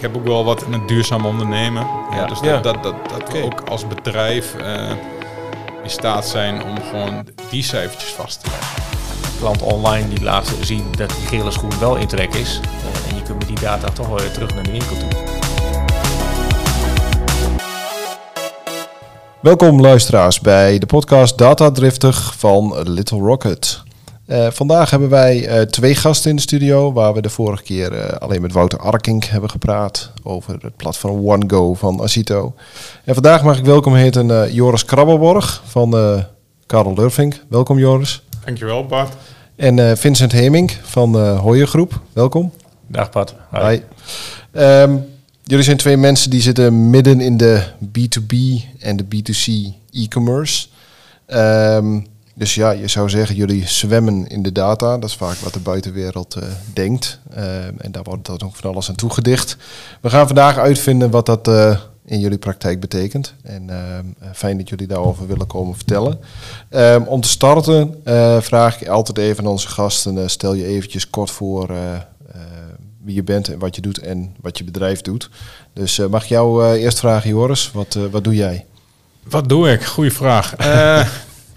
ik heb ook wel wat in het duurzaam ondernemen. Ja, Ja. dus Ja. dat, dat, dat, we ook als bedrijf eh, in staat zijn om gewoon die cijfertjes vast te leggen. Klant online die laat zien dat die gele schoen wel in trek is. Eh, en je kunt met die data toch wel weer terug naar de winkel toe. Welkom luisteraars bij de podcast Data Driftig van Little Rocket. Eh, vandaag hebben wij eh, twee gasten in de studio, waar we de vorige keer eh, alleen met Wouter Arkink hebben gepraat over het platform OneGo van Acito. En vandaag mag ik welkom heten eh, Joris Krabbelborg van eh Karel Lurvink. Welkom Joris. Dankjewel Bart. En eh, Vincent Hemink van de Hoyer Groep. Welkom. Dag Pat. Hi. Hi. Ehm, jullie zijn twee mensen die zitten midden in de B2B en de B2C e-commerce. Ehm, dus ja, je zou zeggen, jullie zwemmen in de data. Dat is vaak wat de buitenwereld eh, denkt. Ehm, en daar wordt dan ook van alles aan toegedicht. We gaan vandaag uitvinden wat dat eh, in jullie praktijk betekent. En eh, fijn dat jullie daarover willen komen vertellen. Ehm, om te starten eh, vraag ik altijd even aan onze gasten. eh, stel je eventjes kort voor eh, eh, wie je bent en wat je doet en wat je bedrijf doet. Dus eh, mag ik jou eh, eerst vragen, Joris, wat, eh, wat doe jij? Wat doe ik? Goeie vraag.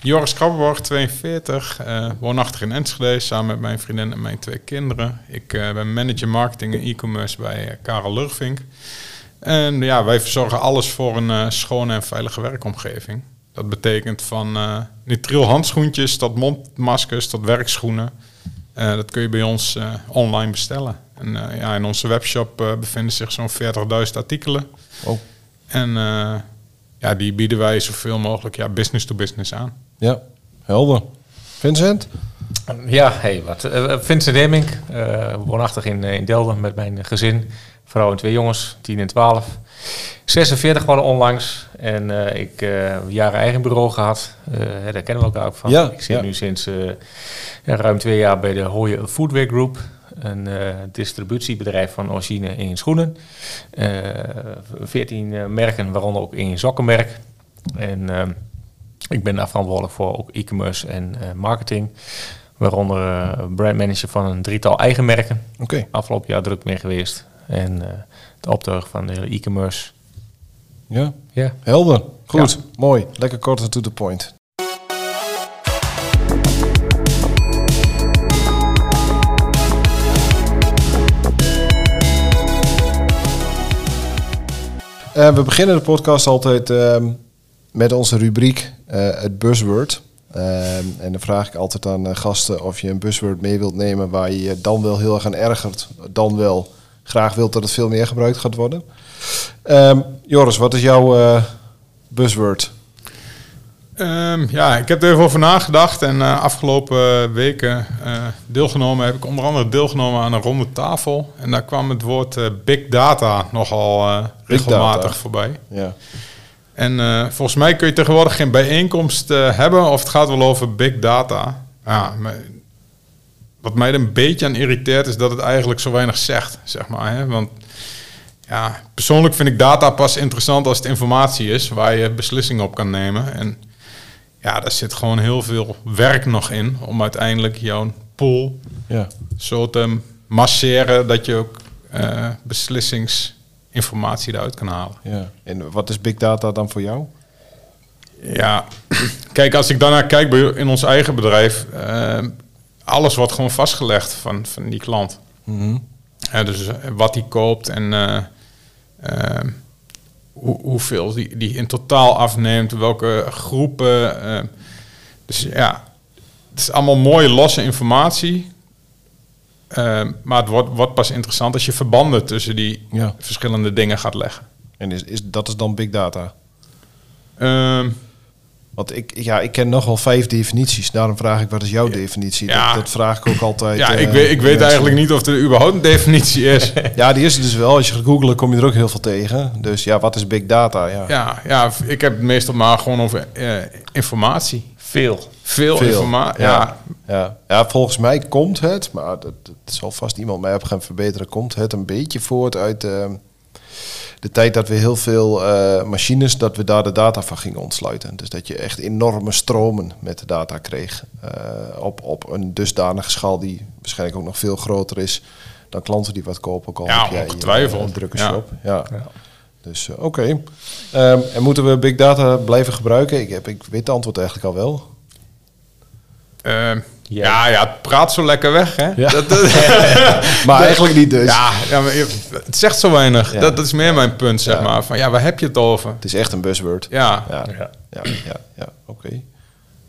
Joris Krabbenborg, 42, eh, woonachtig in Enschede, samen met mijn vriendin en mijn twee kinderen. Ik eh, ben manager marketing en e-commerce bij eh, Karel Lurvink. En ja, wij verzorgen alles voor een schone en veilige werkomgeving. Dat betekent van nitriel handschoentjes tot mondmaskers tot werkschoenen. Dat kun je bij ons online bestellen. En ja, in onze webshop bevinden zich zo'n 40.000 artikelen. Oh. En ja, die bieden wij zoveel mogelijk ja, business to business aan. Ja, helder. Vincent? Ja, hey, wat. Eh, Vincent Hemming, eh, woonachtig in, eh, in Delden met mijn gezin. Vrouw en twee jongens, 10 en 12. 46 geworden onlangs. En eh, ik eh jaren eigen bureau gehad. Eh, daar kennen we elkaar ook van. Ja, ik zit ja. nu sinds eh, ruim twee jaar bij de Hooye Foodwear Group. Een eh, distributiebedrijf van origine in schoenen. Eh 14 eh, merken, waaronder ook één sokkenmerk. En ehm, ik ben daar verantwoordelijk voor ook e-commerce en eh, marketing. Waaronder eh, brandmanager van een drietal eigen merken. Oké. Afgelopen jaar druk mee geweest. En eh, de opdracht van de hele e-commerce. Ja, Ja. helder. Goed, mooi. Lekker kort en to the point. We beginnen de podcast altijd ehm, met onze rubriek eh, het buzzword. Ehm, en dan vraag ik altijd aan eh, gasten of je een buzzword mee wilt nemen waar je je dan wel heel erg aan ergert, dan wel graag wilt dat het veel meer gebruikt gaat worden. Ehm, Joris, wat is jouw eh, buzzword? Ehm, ja, ik heb er even over nagedacht. En afgelopen weken deelgenomen, heb ik onder andere deelgenomen aan een ronde tafel. En daar kwam het woord big data nogal regelmatig data. voorbij. Ja. En eh, volgens mij kun je tegenwoordig geen bijeenkomst eh, hebben of het gaat wel over big data. Ja, maar wat mij er een beetje aan irriteert is dat het eigenlijk zo weinig zegt, zeg maar. Hè? Want ja, persoonlijk vind ik data pas interessant als het informatie is waar je beslissingen op kan nemen. En ja, daar zit gewoon heel veel werk nog in om uiteindelijk jouw pool Ja. zo te masseren dat je ook eh, beslissingsinformatie eruit kan halen. ja. En wat is big data dan voor jou? Ja, kijk, als ik daarnaar kijk bij, in ons eigen bedrijf, eh, alles wordt gewoon vastgelegd van, van die klant. Ja, dus eh, wat hij koopt en eh, hoe, hoeveel die, die in totaal afneemt, welke groepen. dus ja, het is allemaal mooie losse informatie. Eh, maar het wordt, wordt pas interessant als je verbanden tussen die Ja. verschillende dingen gaat leggen. En is, is, dat is dan big data? Ehm, Want ik, ja, ik ken nogal vijf definities. Daarom vraag ik, wat is jouw definitie? Ja. Dat, dat vraag ik ook altijd. ja, eh, ik weet, ik weet eigenlijk niet of er überhaupt een definitie is. Ja, die is er dus wel. Als je gaat googlen, kom je er ook heel veel tegen. Dus ja, wat is big data? Ja, Ja, ja, ik heb het meestal maar gewoon over eh, informatie. Veel. Veel, Veel. informatie. Ja. Ja. Ja. ja, volgens mij komt het, maar dat, dat zal vast iemand mij op gaan verbeteren, komt het een beetje voort uit eh, de tijd dat we heel veel eh, machines, dat we daar de data van gingen ontsluiten. Dus dat je echt enorme stromen met de data kreeg. eh, op, op een dusdanige schaal die waarschijnlijk ook nog veel groter is dan klanten die wat kopen, Ja, je, ongetwijfeld. eh, drukke shop. Ja. Ja. Dus eh, oké. Ehm, en moeten we big data blijven gebruiken? Ik, heb, ik weet het antwoord eigenlijk al wel. Eh, ja, ja, het praat zo lekker weg, hè? Ja. Dat, dat- Maar eigenlijk niet dus. ja, ja maar je- het zegt zo weinig. Ja. Dat, dat is meer mijn punt, zeg Ja. maar. Van, ja, waar heb je het over? Het is echt een buzzword. Ja, Ja, Ja. ja, oké.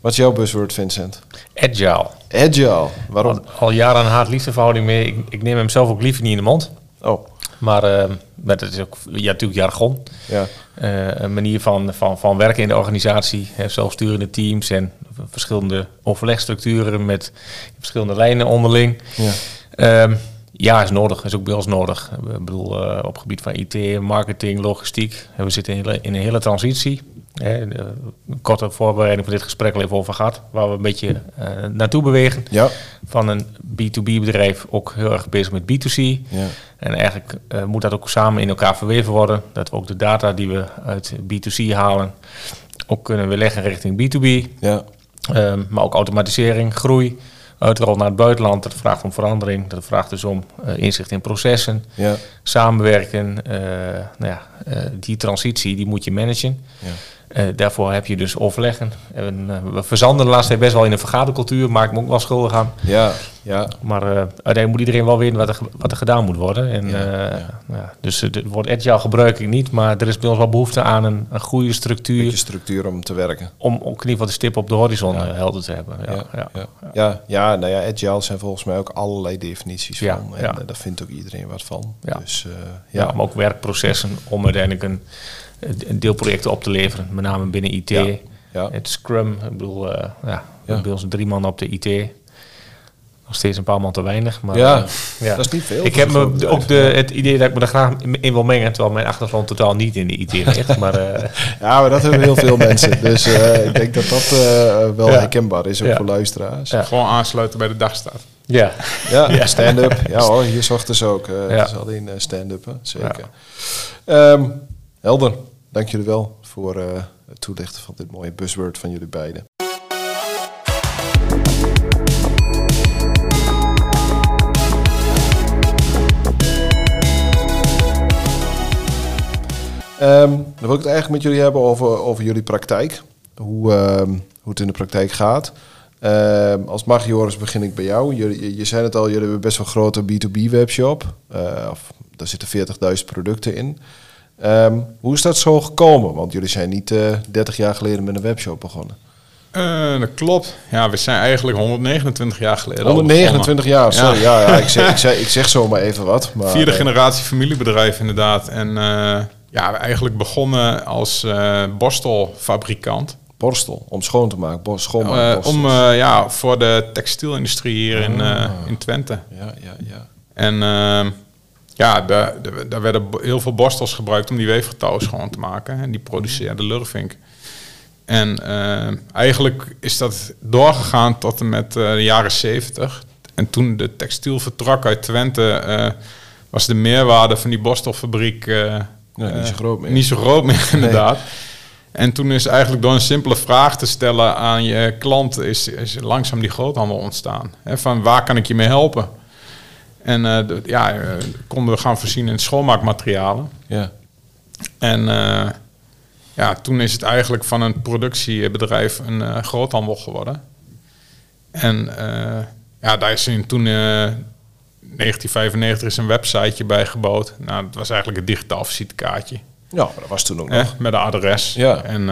Wat is jouw buzzword, Vincent? Agile. Agile. Waarom? Al, al jaren een haat-liefdeverhouding mee. Ik, ik neem hem zelf ook liever niet in de mond. Oh, Maar eh, dat is ook ja, natuurlijk jargon. ja. Eh, een manier van, van, van werken in de organisatie. Hè, zelfsturende teams en verschillende overlegstructuren met verschillende lijnen onderling. ja. Ehm, ja, is nodig. Is ook bij ons nodig. Ik bedoel, eh, op het gebied van IT, marketing, logistiek. We zitten in een hele transitie. Hè, de, een korte voorbereiding van dit gesprek al even over gehad. Waar we een beetje eh, naartoe bewegen. Ja, Van een B2B bedrijf ook heel erg bezig met B2C. ja. En eigenlijk eh, moet dat ook samen in elkaar verweven worden. Dat we ook de data die we uit B2C halen ook kunnen weerleggen richting B2B. ja. Ehm, maar ook automatisering, groei, uitrol naar het buitenland. Dat vraagt om verandering. Dat vraagt dus om eh, inzicht in processen, ja. samenwerken. eh, nou ja, eh, die transitie die moet je managen. ja. Eh, daarvoor heb je dus overleggen. En, eh, we verzanden de laatste tijd best wel in een vergadercultuur. Maak ik me ook wel schuldig aan. Ja, ja, Maar eh, uiteindelijk moet iedereen wel weten wat er, wat er gedaan moet worden. En, Ja, ja. ja, dus het woord agile gebruik ik niet. Maar er is bij ons wel behoefte aan een, een goede structuur. beetje structuur om te werken. Om ook in ieder geval de stip op de horizon helder te hebben. Ja, Ja, ja. ja, ja. ja, nou ja, agile zijn volgens mij ook allerlei definities van. En daar vindt ook iedereen wat van. Ja. Dus Ja, maar ook werkprocessen om uiteindelijk een, een deelprojecten op te leveren. Met name binnen IT. Ja, ja. Het Scrum. Ik bedoel, eh, ja, Ja. bij ons drie man op de IT. Nog steeds een paar man te weinig. Maar, Ja, eh, ja. dat is niet veel. Ik heb me ook de, het idee dat ik me er graag in wil mengen, terwijl mijn achtergrond totaal niet in de IT ligt. Maar eh, Ja, maar dat hebben heel veel mensen. Dus eh, ik denk dat dat eh, wel Ja. herkenbaar is, ook Ja. voor luisteraars. Ja. gewoon aansluiten bij de dagstaat. ja, Ja, Ja. stand-up. Ja hoor, hier zochten ze ook. eh Ja. Het is alleen eh, stand-up, hè. zeker. Ehm, helder, dank jullie wel voor eh, het toelichten van dit mooie buzzword van jullie beiden. Ehm, dan wil ik het eigenlijk met jullie hebben over, over jullie praktijk. Hoe, ehm, hoe het in de praktijk gaat. Ehm, als mag, Joris, begin ik bij jou. Jullie, je, je het al, jullie hebben best wel een grote B2B webshop. Eh, daar zitten 40.000 producten in. Ehm, hoe is dat zo gekomen? Want jullie zijn niet eh 30 jaar geleden met een webshop begonnen. Eh, dat klopt. Ja, we zijn eigenlijk 129 jaar geleden al 129 jaar, sorry. Ja. Ja, ik, zeg, ik, zeg, ik zeg zomaar even wat. Maar, Vierde eh, generatie familiebedrijf inderdaad. En ja, we eigenlijk begonnen als borstelfabrikant. borstel, om schoon te maken. Schoonmaakborstels. om ja, voor de textielindustrie hier in, eh, in Twente. ja, ja, ja. En ehm, ja, daar, werden heel veel borstels gebruikt om die weefgetouwen schoon te maken. En die produceerde Lurvink. En ehm, eigenlijk is dat doorgegaan tot en met eh, de jaren 70. En toen de textiel vertrok uit Twente, eh, was de meerwaarde van die borstelfabriek eh, Ja, niet eh, zo groot meer. Niet zo groot meer, inderdaad. En toen is eigenlijk door een simpele vraag te stellen aan je klant, is, is langzaam die groothandel ontstaan. Hè, van waar kan ik je mee helpen? En eh, ja, eh, konden we gaan voorzien in schoonmaakmaterialen. ja. En eh, ja, toen is het eigenlijk van een productiebedrijf een groothandel geworden. En ja, daar is in toen eh 1995 is een websiteje bij gebouwd. Nou, dat was eigenlijk een digitaal visitekaartje. Ja, dat was toen ook nog. met een adres. Ja. En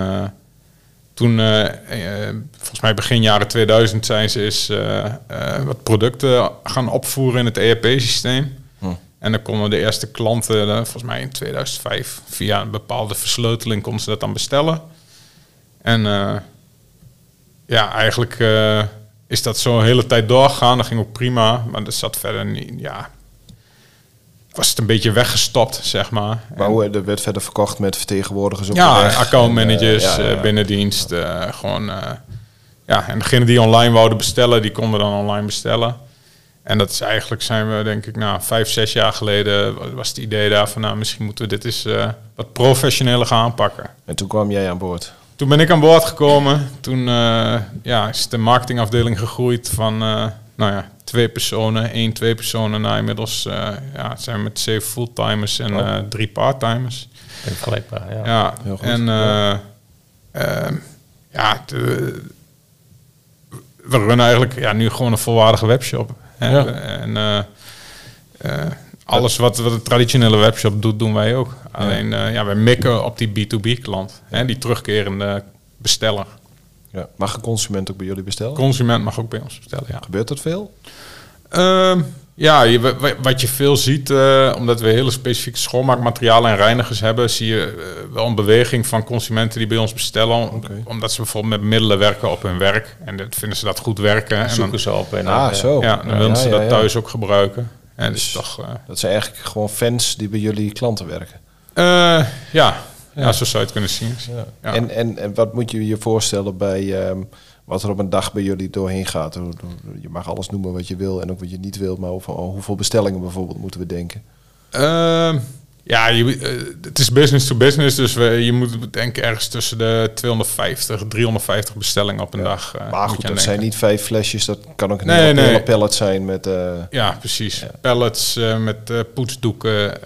toen, eh, eh, volgens mij begin jaren 2000, zijn ze eens eh, wat producten gaan opvoeren in het ERP-systeem. Hm. En dan konden de eerste klanten, volgens mij in 2005, via een bepaalde versleuteling konden ze dat dan bestellen. En ja, eigenlijk is dat zo een hele tijd doorgegaan. Dat ging ook prima, maar dat zat verder niet, ja... Was het een beetje weggestopt, zeg maar. Maar hoe er werd verder verkocht met vertegenwoordigers op de Ja, weg. accountmanagers, eh, ja, ja. eh, binnendienst. eh, gewoon, eh, ja, en degene die online wouden bestellen, die konden dan online bestellen. En dat is eigenlijk, zijn we denk ik, nou, vijf, zes jaar geleden wa- was het idee daar van, nou, misschien moeten we dit eens eh, wat professioneler gaan aanpakken. En toen kwam jij aan boord. Toen ben ik aan boord gekomen. Toen eh, ja, is de marketingafdeling gegroeid van, eh, nou ja, twee personen, één, twee personen naar inmiddels eh, ja, zijn we met zeven fulltimers en Oh. eh, drie parttimers. Vergelijkbaar, ja. Ja, heel goed. en eh, ehm, ja, de- we runnen eigenlijk ja, nu gewoon een volwaardige webshop. Hè? Ja. En eh, eh, alles wat, wat een traditionele webshop doet, doen wij ook. Alleen, eh, ja, wij mikken op die B2B-klant, hè, die terugkerende besteller. Ja. Mag een consument ook bij jullie bestellen? Consument mag ook bij ons bestellen, ja. Gebeurt dat veel? Ehm, ja, je, wat je veel ziet, eh, omdat we hele specifieke schoonmaakmaterialen en reinigers hebben, zie je eh, wel een beweging van consumenten die bij ons bestellen. Omdat ze bijvoorbeeld met middelen werken op hun werk. En dat vinden ze dat goed werken. En dan, Zoeken ze op. En Ah, dan, eh, zo. ja, dan willen ze ja, dat ja. thuis ook gebruiken. En dus Dus- toch, eh, Dat zijn eigenlijk gewoon fans die bij jullie klanten werken. eh, ja, ja. zo zou je het kunnen zien. Ja. Ja. En, en, en wat moet je je voorstellen bij ehm, wat er op een dag bij jullie doorheen gaat? Je mag alles noemen wat je wil en ook wat je niet wil, maar over hoeveel bestellingen bijvoorbeeld moeten we denken? Ehm, ja, je, eh, het is business to business, dus we, je moet denken ergens tussen de 250, 350 bestellingen op een Ja. dag. eh, maar goed, dat zijn niet vijf flesjes, dat kan ook een Nee, hele, nee. hele pallet zijn met... eh, Ja, precies. Pallets eh, met eh, poetsdoeken.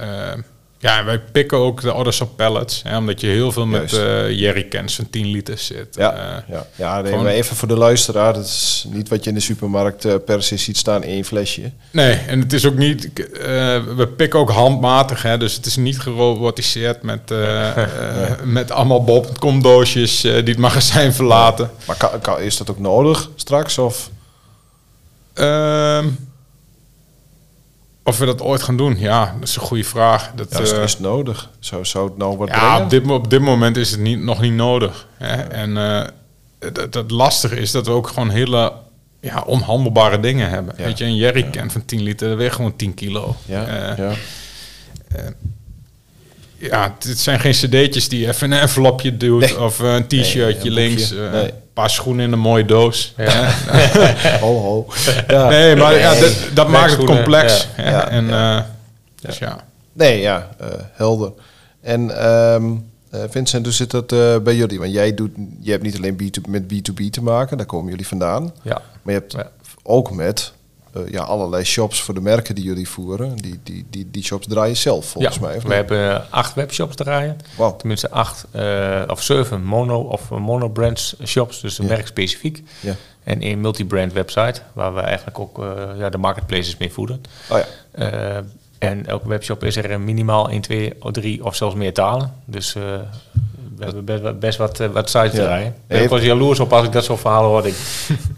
Ja, wij pikken ook de orders op pallets. Hè, omdat je heel veel met Juist. eh jerrycans van 10 liter zit. ja, Eh, ja, ja nee, gewoon- maar even voor de luisteraar. Dat is niet wat je in de supermarkt eh, per se ziet staan, één flesje. nee, en het is ook niet... we pikken ook handmatig. Hè, dus het is niet gerobotiseerd met, eh, met allemaal bol.com doosjes die het magazijn verlaten. Maar kan, kan, is dat ook nodig straks? Of? Ehm, of we dat ooit gaan doen? Ja, dat is een goede vraag. Dat, Ja, is, is het nodig? Zou, zou het nou wat Ja, brengen? op dit, op dit moment is het niet, nog niet nodig. Hè? En het, het lastige is dat we ook gewoon hele ja, onhandelbare dingen hebben. Ja. Weet je, een jerrycan van 10 liter, dat weegt gewoon 10 kilo. Ja, Eh, ja. ja, het zijn geen cd'tjes die je even een envelopje doet Nee. of een t-shirtje links, Nee. Paar schoenen in een mooie doos. Ja. ho, ho. Ja. Nee, maar ja, dat, dat maakt het complex. ja. en, ja. eh, Dus ja. Nee, ja, eh, helder. En ehm, eh, Vincent, hoe zit dat eh, bij jullie? Want jij doet, je hebt niet alleen B2, met B2B te maken, daar komen jullie vandaan. ja. Maar je hebt Ja. ook met ja, allerlei shops voor de merken die jullie voeren. Die, die, die, die shops draaien zelf, volgens ja. mij. We hebben eh, acht webshops draaien. Tenminste acht eh, of zeven mono of monobrands shops, dus Ja. merkspecifiek. Ja. En één multibrand website, waar we eigenlijk ook eh, ja, de marketplaces mee voeden. Oh ja. Eh, en elke webshop is er minimaal 1, 2, of 3 of zelfs meer talen. Dus eh, we hebben best, wat- best wat, eh, wat sites draaien. Ik was jaloers op als ik dat soort verhalen hoorde. Ik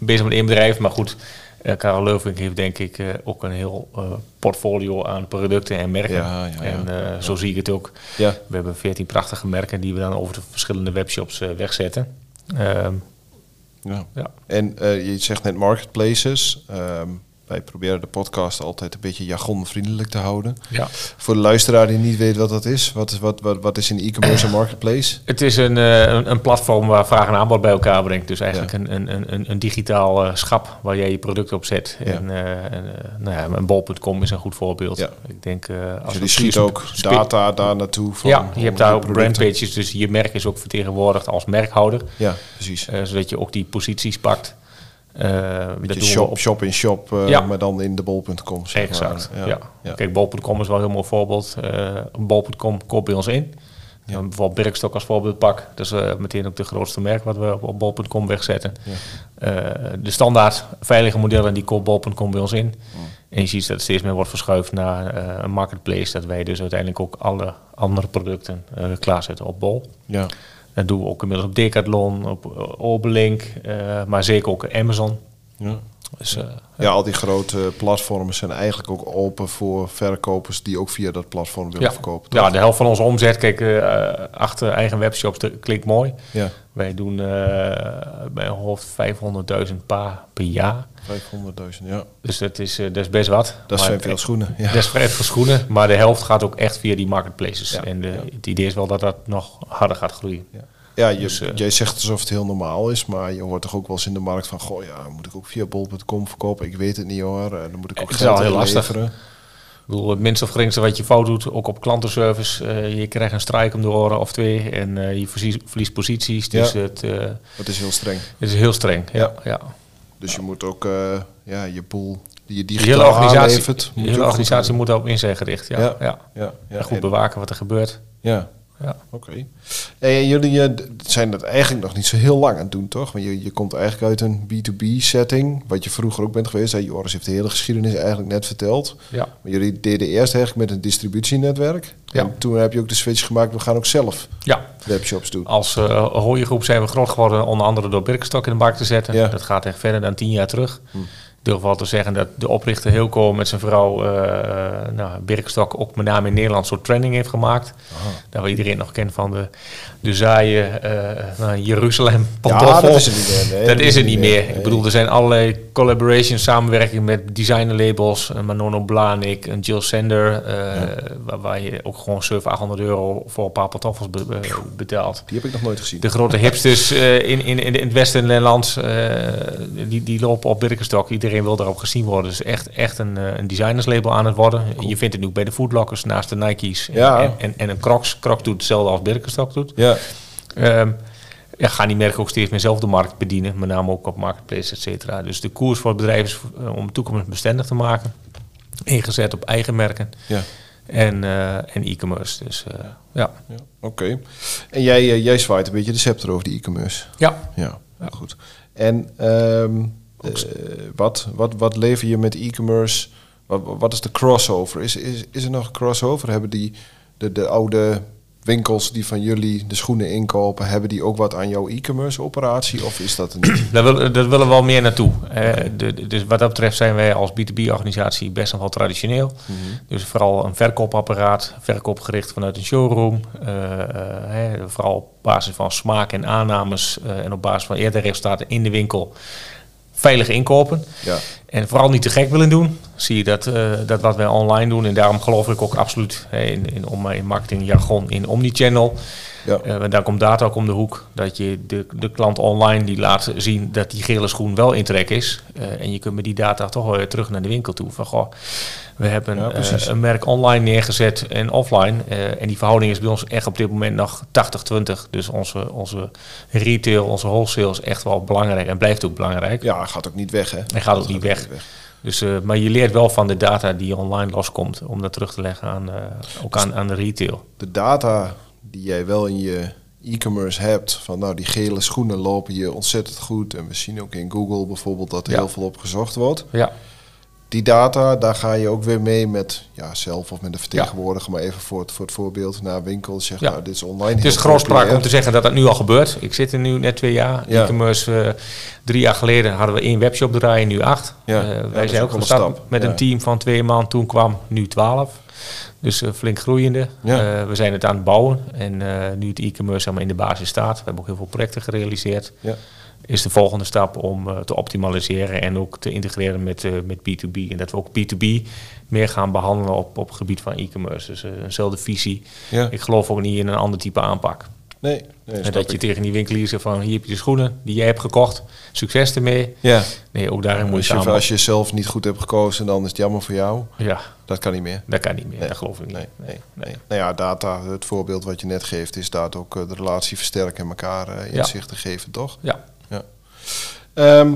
bezig met één bedrijf, maar goed. Karel Leuvink heeft denk ik eh, ook een heel eh, portfolio aan producten en merken. Ja, ja, ja. en eh, zo zie ik het ook. We hebben 14 prachtige merken die we dan over de verschillende webshops wegzetten. Ehm, ja. ja. En je zegt net marketplaces. Ehm, wij proberen de podcast altijd een beetje jargonvriendelijk te houden. ja. Voor de luisteraar die niet weet wat dat is, wat, is- wat, wat, wat is een e-commerce marketplace? Het is een, eh, een, een platform waar vraag en aanbod bij elkaar brengt. Dus eigenlijk een, een, een- een, een digitaal eh, schap waar jij je product op zet. Ja. En, eh, en nou ja, een bol.com is een goed voorbeeld. Ja. Ik denk, als Jullie we schieten ook data daar naartoe. Van, ja, je hebt daar ook brandpages, dus je merk is ook vertegenwoordigd als merkhouder. Ja, precies. zodat je ook die posities pakt. Dat Beetje shop, op- shop in shop, eh, Ja. maar dan in de bol.com. zeg Exact, maar. ja. ja. Kijk, bol.com is wel een heel mooi voorbeeld. Eh bol.com koopt bij ons in. Ja. En bijvoorbeeld Birkstok als voorbeeld pak. Dat is meteen ook de grootste merk wat we op, op bol.com wegzetten. Ja. De standaard veilige modellen die koopt bol.com bij ons in. En je ziet dat het steeds meer wordt verschuift naar een marketplace. Dat wij dus uiteindelijk ook alle andere producten klaarzetten op bol. Ja. Dat doen we ook inmiddels op Decathlon, op eh, Obelink, eh, maar zeker ook Amazon. Ja. Dus, eh, ja, al die grote platformen zijn eigenlijk ook open voor verkopers die ook via dat platform willen ja. verkopen. toch? ja, de helft van onze omzet, kijk, eh, achter eigen webshops, dat klinkt mooi. ja. Wij doen eh, bij een hoofd 500.000 paar per jaar. 500.000, ja. Dus dat is, eh, dat is best wat. Dat Maar zijn veel schoenen. Ja. Dat is vrij veel schoenen, maar de helft gaat ook echt via die marketplaces. Ja, En de, ja. het idee is wel dat dat nog harder gaat groeien. Ja, ja je, Dus, eh, jij zegt alsof het heel normaal is, maar je hoort toch ook wel eens in de markt van... Goh, ja, moet ik ook via bol.com verkopen? Ik weet het niet hoor. Eh, Dan moet ik ook Het is geld heel lastig. Ik bedoel, het minste of geringste wat je fout doet, ook op klantenservice, eh, je krijgt een strijk om de oren of twee en eh, je verliest, verliest posities. Dus Ja. het, eh, Dat is heel streng. het is heel streng. Ja. Ja. Ja. Dus je moet ook eh, ja, je boel die je De digitaal hele organisatie, aanlevert, de moet je hele organisatie moet daarop in zijn gericht. Ja, ja. Ja. Ja, En goed en- bewaken wat er gebeurt. ja. Ja. Oké. En jullie eh, zijn dat eigenlijk nog niet zo heel lang aan het doen, toch? Want je, je komt eigenlijk uit een B2B-setting, wat je vroeger ook bent geweest. Hè? Joris heeft de hele geschiedenis eigenlijk net verteld. Ja. Maar jullie deden eerst eigenlijk met een distributienetwerk. Ja. En toen heb je ook de switch gemaakt, we gaan ook zelf ja, webshops doen. als uh, hooiengroep zijn we groot geworden, onder andere door Birkenstock in de markt te zetten. Ja. Dat gaat echt verder dan tien jaar terug. Ik durf wel te zeggen dat de oprichter Hilco met zijn vrouw eh nou, Birkenstock ook met name in Nederland zo'n training heeft gemaakt. Dat we iedereen nog kennen van de, de zaaien eh, Jeruzalem pantoffel. dat is het niet meer. Nee, dat is het niet meer. Nee. Ik bedoel, er zijn allerlei collaborations, samenwerking met designerlabels. Een Manono Blanik, een Jill Sander. eh, waar, waar je ook gewoon 700, 800 euro voor een paar pantoffels be- be- betaalt. Die heb ik nog nooit gezien. De grote hipsters eh, in, in, in het Westenland, die, die lopen op Birkenstock. Iedereen wil daarop gezien worden. Dus echt, echt een, eh, een designerslabel aan het worden. Je vindt het nu ook bij de foodlockers naast de Nike's. En, Ja. en, en, en een Crocs. Crocs doet hetzelfde als Birkenstock doet. Ja. Ehm ja, gaan die merken ook steeds meer zelf de markt bedienen. Met name ook op marketplace, et cetera. Dus de koers voor het bedrijf is eh, om toekomstbestendig te maken. Ingezet op eigen merken ja. en, eh, en e-commerce. Dus ja. ja. Oké. En jij, jij zwaait een beetje de scepter over die e-commerce. Ja. Ja, goed. En ehm, eh, wat, wat, wat lever je met e-commerce? Wat, wat is de crossover? Is, is, is er nog een crossover? Hebben die de, de oude winkels die van jullie de schoenen inkopen, hebben die ook wat aan jouw e-commerce operatie? Of is dat een? Daar willen, daar willen we wel meer naartoe. Eh, de, dus wat dat betreft zijn wij als B2B-organisatie best nog wel traditioneel. Dus vooral een verkoopapparaat, verkoopgericht vanuit een showroom. Eh, vooral op basis van smaak en aannames en op basis van eerder resultaten in de winkel veilig inkopen. Ja, En vooral niet te gek willen doen. Zie je dat, eh, dat wat wij online doen. En daarom geloof ik ook absoluut in, in, om mijn marketingjargon in omnichannel. Ja, want daar komt data ook om de hoek. Dat je de, de klant online die laat zien dat die gele schoen wel in trek is. Eh, en je kunt met die data toch weer terug naar de winkel toe. Van goh, we hebben Ja, eh, een merk online neergezet en offline. En die verhouding is bij ons echt op dit moment nog 80-20. Dus onze, onze retail, onze wholesale is echt wel belangrijk en blijft ook belangrijk. ja, gaat ook niet weg, hè? Hij gaat ook niet weg. Dus, maar je leert wel van de data die online loskomt. Om dat terug te leggen aan, ook aan, aan de retail. De data die jij wel in je e-commerce hebt, van nou die gele schoenen lopen je ontzettend goed. En we zien ook in Google bijvoorbeeld dat er Ja. heel veel op gezocht wordt. Ja, Die data, daar ga je ook weer mee met ja, zelf of met de vertegenwoordiger, maar even voor het, voor het voorbeeld naar winkel. Zeg, Ja. nou, dit is online. Het is grootspraak om te zeggen dat dat nu al gebeurt. Ik zit er nu net twee jaar. Ja. E-commerce, eh, drie jaar geleden hadden we één webshop draaien, nu acht. Ja. Eh, wij zijn ook gestart stap. met een team van twee man. Toen kwam nu twaalf. Dus eh, flink groeiende. Ja. We zijn het aan het bouwen. En nu het e-commerce allemaal in de basis staat. We hebben ook heel veel projecten gerealiseerd. Ja. Is de volgende stap om eh, te optimaliseren en ook te integreren met, eh, met B2B. En dat we ook B2B meer gaan behandelen op, op het gebied van e-commerce. Dus eh, eenzelfde visie. Ja. Ik geloof ook niet in een ander type aanpak. Nee, nee En dat je tegen die winkelier zegt van hier heb je de schoenen die jij hebt gekocht. Succes ermee. Ja. Nee, ook daarin moet je samen. als je zelf niet goed hebt gekozen, dan is het jammer voor jou. Ja, Dat kan niet meer. dat kan niet meer. Nee. Dat geloof ik niet. Nee, nee, nee. Nou ja, data, het voorbeeld wat je net geeft, is daar ook de relatie versterken en elkaar inzicht te geven, toch? Ja. Ehm,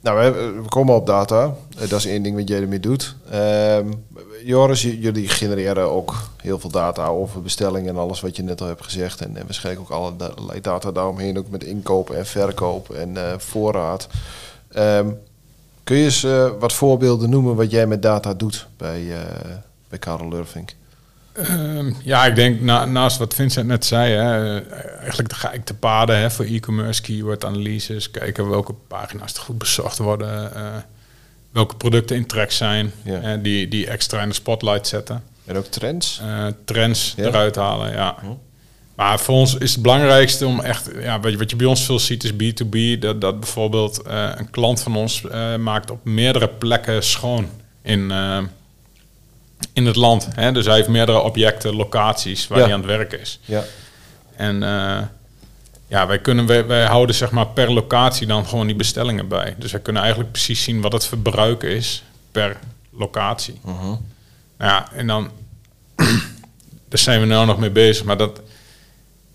nou, we, we komen op data. Eh, dat is één ding wat jij ermee doet. Ehm, Joris, jullie genereren ook heel veel data over bestellingen en alles wat je net al hebt gezegd. En, en waarschijnlijk ook allerlei data daaromheen, ook met inkoop en verkoop en eh, voorraad. Ehm, kun je eens eh, wat voorbeelden noemen wat jij met data doet bij, eh bij Karel Lurvink? Ehm, ja, ik denk na, naast wat Vincent net zei, hè, eh, eigenlijk ga ik te paden hè, voor e-commerce, keyword analyses, kijken welke pagina's er goed bezocht worden, eh, welke producten in trek zijn, Ja. die, die extra in de spotlight zetten, En ook trends? eh, trends Ja. eruit halen. Ja. Hm. Maar voor ons is het belangrijkste om echt, ja, wat, je, wat je bij ons veel ziet is B2B, dat, dat bijvoorbeeld een klant van ons maakt op meerdere plekken schoon in, in het land. Hè? Dus hij heeft meerdere objecten, locaties waar Ja. hij aan het werk is. Ja. En eh, ja, wij, kunnen, wij, wij houden zeg maar per locatie dan gewoon die bestellingen bij. Dus wij kunnen eigenlijk precies zien wat het verbruik is per locatie. Mhm. Nou ja, en dan daar zijn we nou nog mee bezig. Maar dat,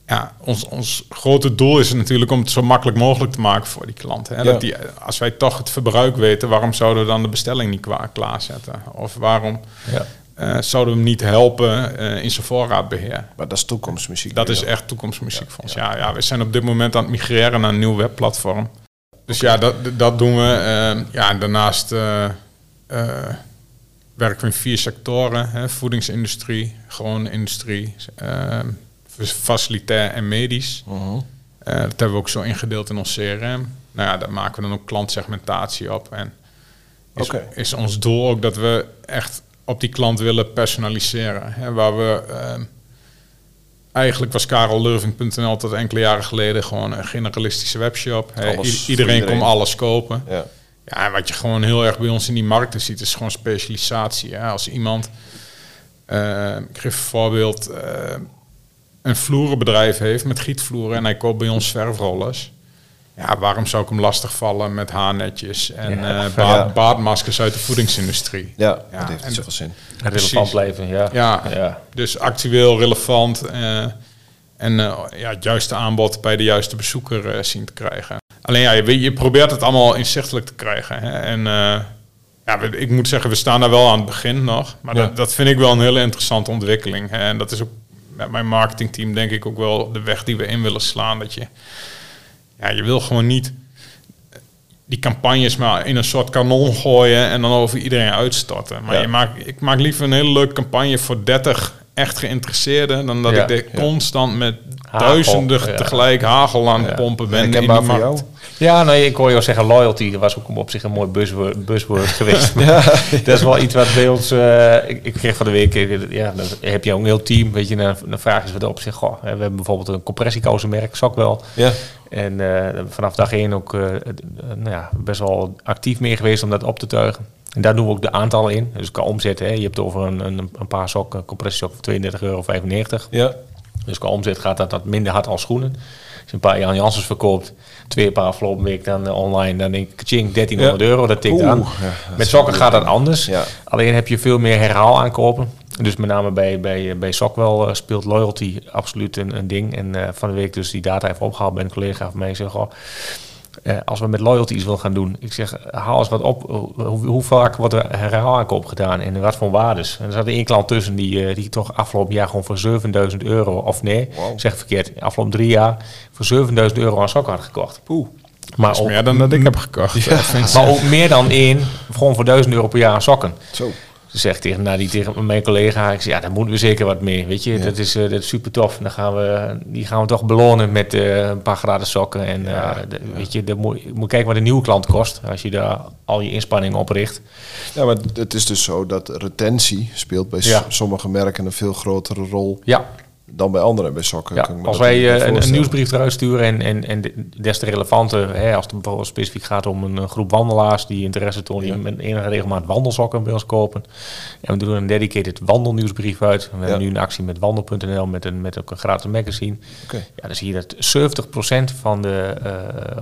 ja, ons, ons grote doel is natuurlijk om het zo makkelijk mogelijk te maken voor die klanten. Hè? Ja. Dat die, als wij toch het verbruik weten, waarom zouden we dan de bestelling niet klaarzetten? Of waarom Ja. Eh, zouden we hem niet helpen eh, in zijn voorraadbeheer? Maar dat is toekomstmuziek. Dat is echt toekomstmuziek voor ons. Ja, ja, we zijn op dit moment aan het migreren naar een nieuw webplatform. Dus ja, dat, dat doen we. Eh, ja, en daarnaast eh, werken we in vier sectoren. Hè, voedingsindustrie, gewone industrie, eh, facilitair en medisch. Mhm. Dat hebben we ook zo ingedeeld in ons CRM. Nou ja, daar maken we dan ook klantsegmentatie op. En is, is ons doel ook dat we echt op die klant willen personaliseren. Hè, waar we... ehm, Eigenlijk was karellurving.nl tot enkele jaren geleden gewoon een generalistische webshop. Hè. Iedereen, iedereen. kon alles kopen. Ja. Ja, en wat je gewoon heel erg bij ons in die markten ziet, is gewoon specialisatie. Hè. Als iemand, eh, ik geef een voorbeeld, eh, een vloerenbedrijf heeft met gietvloeren en hij koopt bij ons verfrollers. Ja, waarom zou ik hem lastigvallen met haarnetjes en Ja. eh, ba- Ja. baardmaskers uit de voedingsindustrie? Ja, Ja, dat heeft en zoveel zin. Relevant blijven, ja. Ja, ja. dus actueel, relevant eh, en eh, ja, het juiste aanbod bij de juiste bezoeker eh, zien te krijgen. Alleen ja, je, probeert het allemaal inzichtelijk te krijgen. Hè? En eh, ja, ik moet zeggen, we staan daar wel aan het begin nog. Maar Ja. dat, dat vind ik wel een hele interessante ontwikkeling. Hè? En dat is ook met mijn marketingteam denk ik ook wel de weg die we in willen slaan. Dat je, ja, je wil gewoon niet die campagnes maar in een soort kanon gooien en dan over iedereen uitstorten. Maar Ja. je maakt, ik maak liever een hele leuke campagne voor 30 echt geïnteresseerden dan dat Ja, ik er ja. constant met Hagel, duizenden tegelijk hagel aan het pompen ben. in die markt. jou? Ja, nee, ik hoor jou zeggen loyalty. Dat was ook op zich een mooi buzzword, buzzword geweest. Dat is wel iets wat bij ons... eh, ik, ik kreeg van de week... eh, Ja, dan heb je ook een heel team. Weet je, dan, dan vragen ze wat op zich. Goh, we hebben bijvoorbeeld een compressiekousenmerk, Sockwell. Ja. En eh, vanaf dag één ook nou ja, best wel actief mee geweest om dat op te tuigen. En daar doen we ook de aantallen in. Dus qua omzet, hè, je hebt over een, een, een paar sokken, compressiesokken voor 32,95 euro. Ja. Dus qua omzet gaat dat, dat minder hard als schoenen. Als je een paar Jan Janssens verkoopt, twee paar afgelopen week dan eh, online, dan denk ik, ching, 1300 euro, dat tikt Oeh, aan. ja, dat Met sokken wel gaat dat anders. Ja. Alleen heb je veel meer herhaal aankopen. Dus met name bij, bij, bij Sockwell eh, speelt loyalty absoluut een, een ding. En eh, van de week dus die data even opgehaald bij een collega van mij. Zeg, goh, eh, als we met loyalty iets willen gaan doen. Ik zeg, haal eens wat op. Hoe, hoe vaak wordt er herhaalaankoop gedaan en wat voor waardes? En er zat één klant tussen die, eh, die toch afgelopen jaar gewoon voor 7000 euro, of nee, Wow. zeg verkeerd, afgelopen drie jaar voor 7000 euro aan sokken had gekocht. Poeh. Maar Dat is ook, meer dan dat ik heb gekocht. eh, maar ook meer dan één, gewoon voor 1000 euro per jaar aan sokken. Zo. Ze zegt tegen, nou, die tegen mijn collega, ik zeg, ja, daar moeten we zeker wat mee. Weet je, dat, is, eh, dat is super tof. Dan gaan we, die gaan we toch belonen met eh, een paar graden sokken. En eh, de- weet je, dan moet, moet kijken wat een nieuwe klant kost. Als je daar al je inspanningen op richt. Ja, maar het is dus zo dat retentie speelt bij sommige merken een veel grotere rol Ja, dan bij anderen. Bij sokken ja. als wij eh, een, een nieuwsbrief eruit sturen en, en, en de- des te relevanter, hè, als het bijvoorbeeld specifiek gaat om een, groep wandelaars die interesse tonen, die met enige regelmaat wandelsokken bij ons kopen. En we doen een dedicated wandelnieuwsbrief uit. We hebben Ja. nu een actie met wandel.nl met, een, met ook een gratis magazine. Oké. Ja, dan zie je dat 70% van de eh,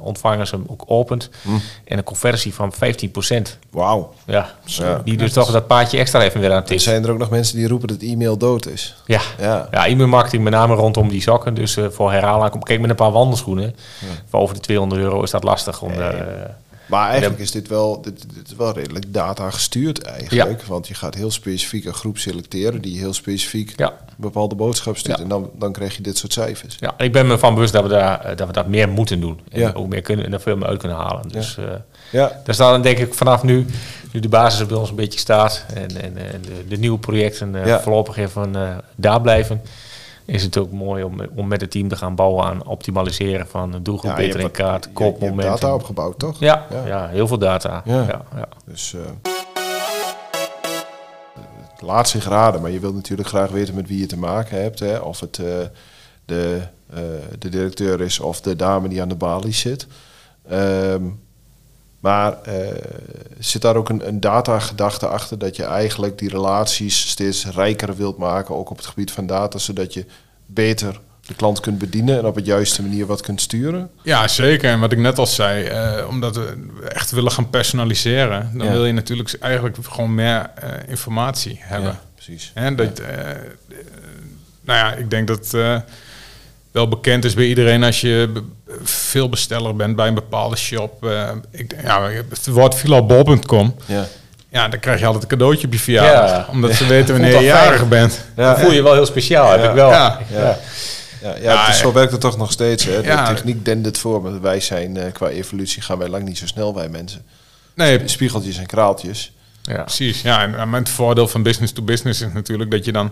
ontvangers hem ook opent. Hm. En een conversie van 15%. Wauw. Ja, Ja. die dus toch dat paadje extra even weer aan het Er tikt. zijn er ook nog mensen die roepen dat e-mail dood is. Ja. Ja. Ja, e-mailmarketing met name rondom die zakken. Dus eh, voor herhaalaankoop. Kijk, met een paar wandelschoenen. Voor over de 200 euro is dat lastig. Om eh, Maar eigenlijk is dit wel, dit, dit is wel redelijk data gestuurd eigenlijk. Want je gaat heel specifiek een groep selecteren die heel specifiek Ja. een bepaalde boodschap stuurt. Ja. En dan, dan krijg je dit soort cijfers. ja, ik ben me van bewust dat we, daar, eh, dat we dat meer moeten doen. En Ja. ook meer kunnen, en er veel meer uit kunnen halen. Dus Ja, daar staat dan denk ik vanaf nu, nu de basis bij ons een beetje staat. En, en, en de, de nieuwe projecten Ja. voorlopig even eh, daar blijven. Is het ook mooi om, om met het team te gaan bouwen aan optimaliseren van doelgroep ja beter in kaart, je- je hebt data opgebouwd, toch? Ja, Ja. ja. heel veel data. Ja, Dus eh het laat zich raden, maar je wilt natuurlijk graag weten met wie je te maken hebt. Hè? Of het eh, de, eh, de directeur is of de dame die aan de balie zit. Ehm, maar eh, zit daar ook een, een datagedachte achter dat je eigenlijk die relaties steeds rijker wilt maken, ook op het gebied van data, zodat je beter de klant kunt bedienen en op het juiste manier wat kunt sturen? Ja, zeker. En wat ik net al zei, eh, omdat we echt willen gaan personaliseren, dan Ja. wil je natuurlijk eigenlijk gewoon meer eh, informatie hebben. Ja, precies. En dat, nou ja, ik denk dat wel bekend is bij iedereen als je veel besteller bent bij een bepaalde shop. eh, ik, ja, het woord filabol.com. Ja. Ja, dan krijg je altijd een cadeautje op je verjaardag. Ja. Omdat ze weten wanneer je jarig bent. Ja. voel je wel heel speciaal, heb ik wel. Ja. Ja. Ja, ja, Ja, dus zo werkt het toch nog steeds. Hè? De Ja. techniek dendt het voor, maar wij zijn eh, qua evolutie gaan wij lang niet zo snel bij mensen. Nee, Spiegeltjes en kraaltjes. Ja. precies. Ja, en, en het voordeel van business to business is natuurlijk dat je dan...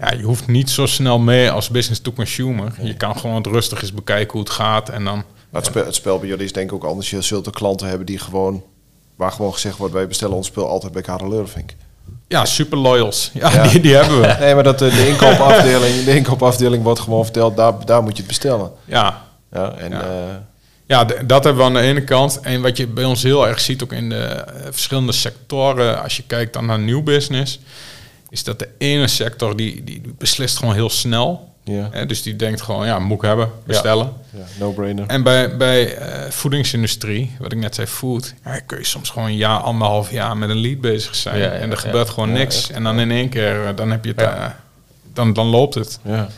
Ja, je hoeft niet zo snel mee als business to consumer. Je kan gewoon rustig eens bekijken hoe het gaat. En dan... Maar het, spel, het spel bij jullie is denk ik ook anders. Je zult er klanten hebben die gewoon, waar gewoon gezegd wordt, wij bestellen ons spul altijd bij Karel Lurvink. Ja, super loyals. Ja, Ja. Die, die hebben we. Nee, maar dat eh, de inkoopafdeling, de inkoopafdeling wordt gewoon verteld, daar, daar moet je het bestellen. Ja, Ja, en Ja. d- dat hebben we aan de ene kant. En wat je bij ons heel erg ziet, ook in de eh, verschillende sectoren, als je kijkt dan naar nieuw business, is dat de ene sector die, die beslist gewoon heel snel. ja, Hè, dus die denkt gewoon, ja, moet ik hebben, bestellen. ja, no-brainer. En bij, bij eh, voedingsindustrie, wat ik net zei, food, ja, kun je soms gewoon een jaar, anderhalf jaar met een lead bezig zijn. En er gebeurt gewoon niks. En dan in één keer, eh, dan heb je het, eh, dan, dan loopt het. Ja,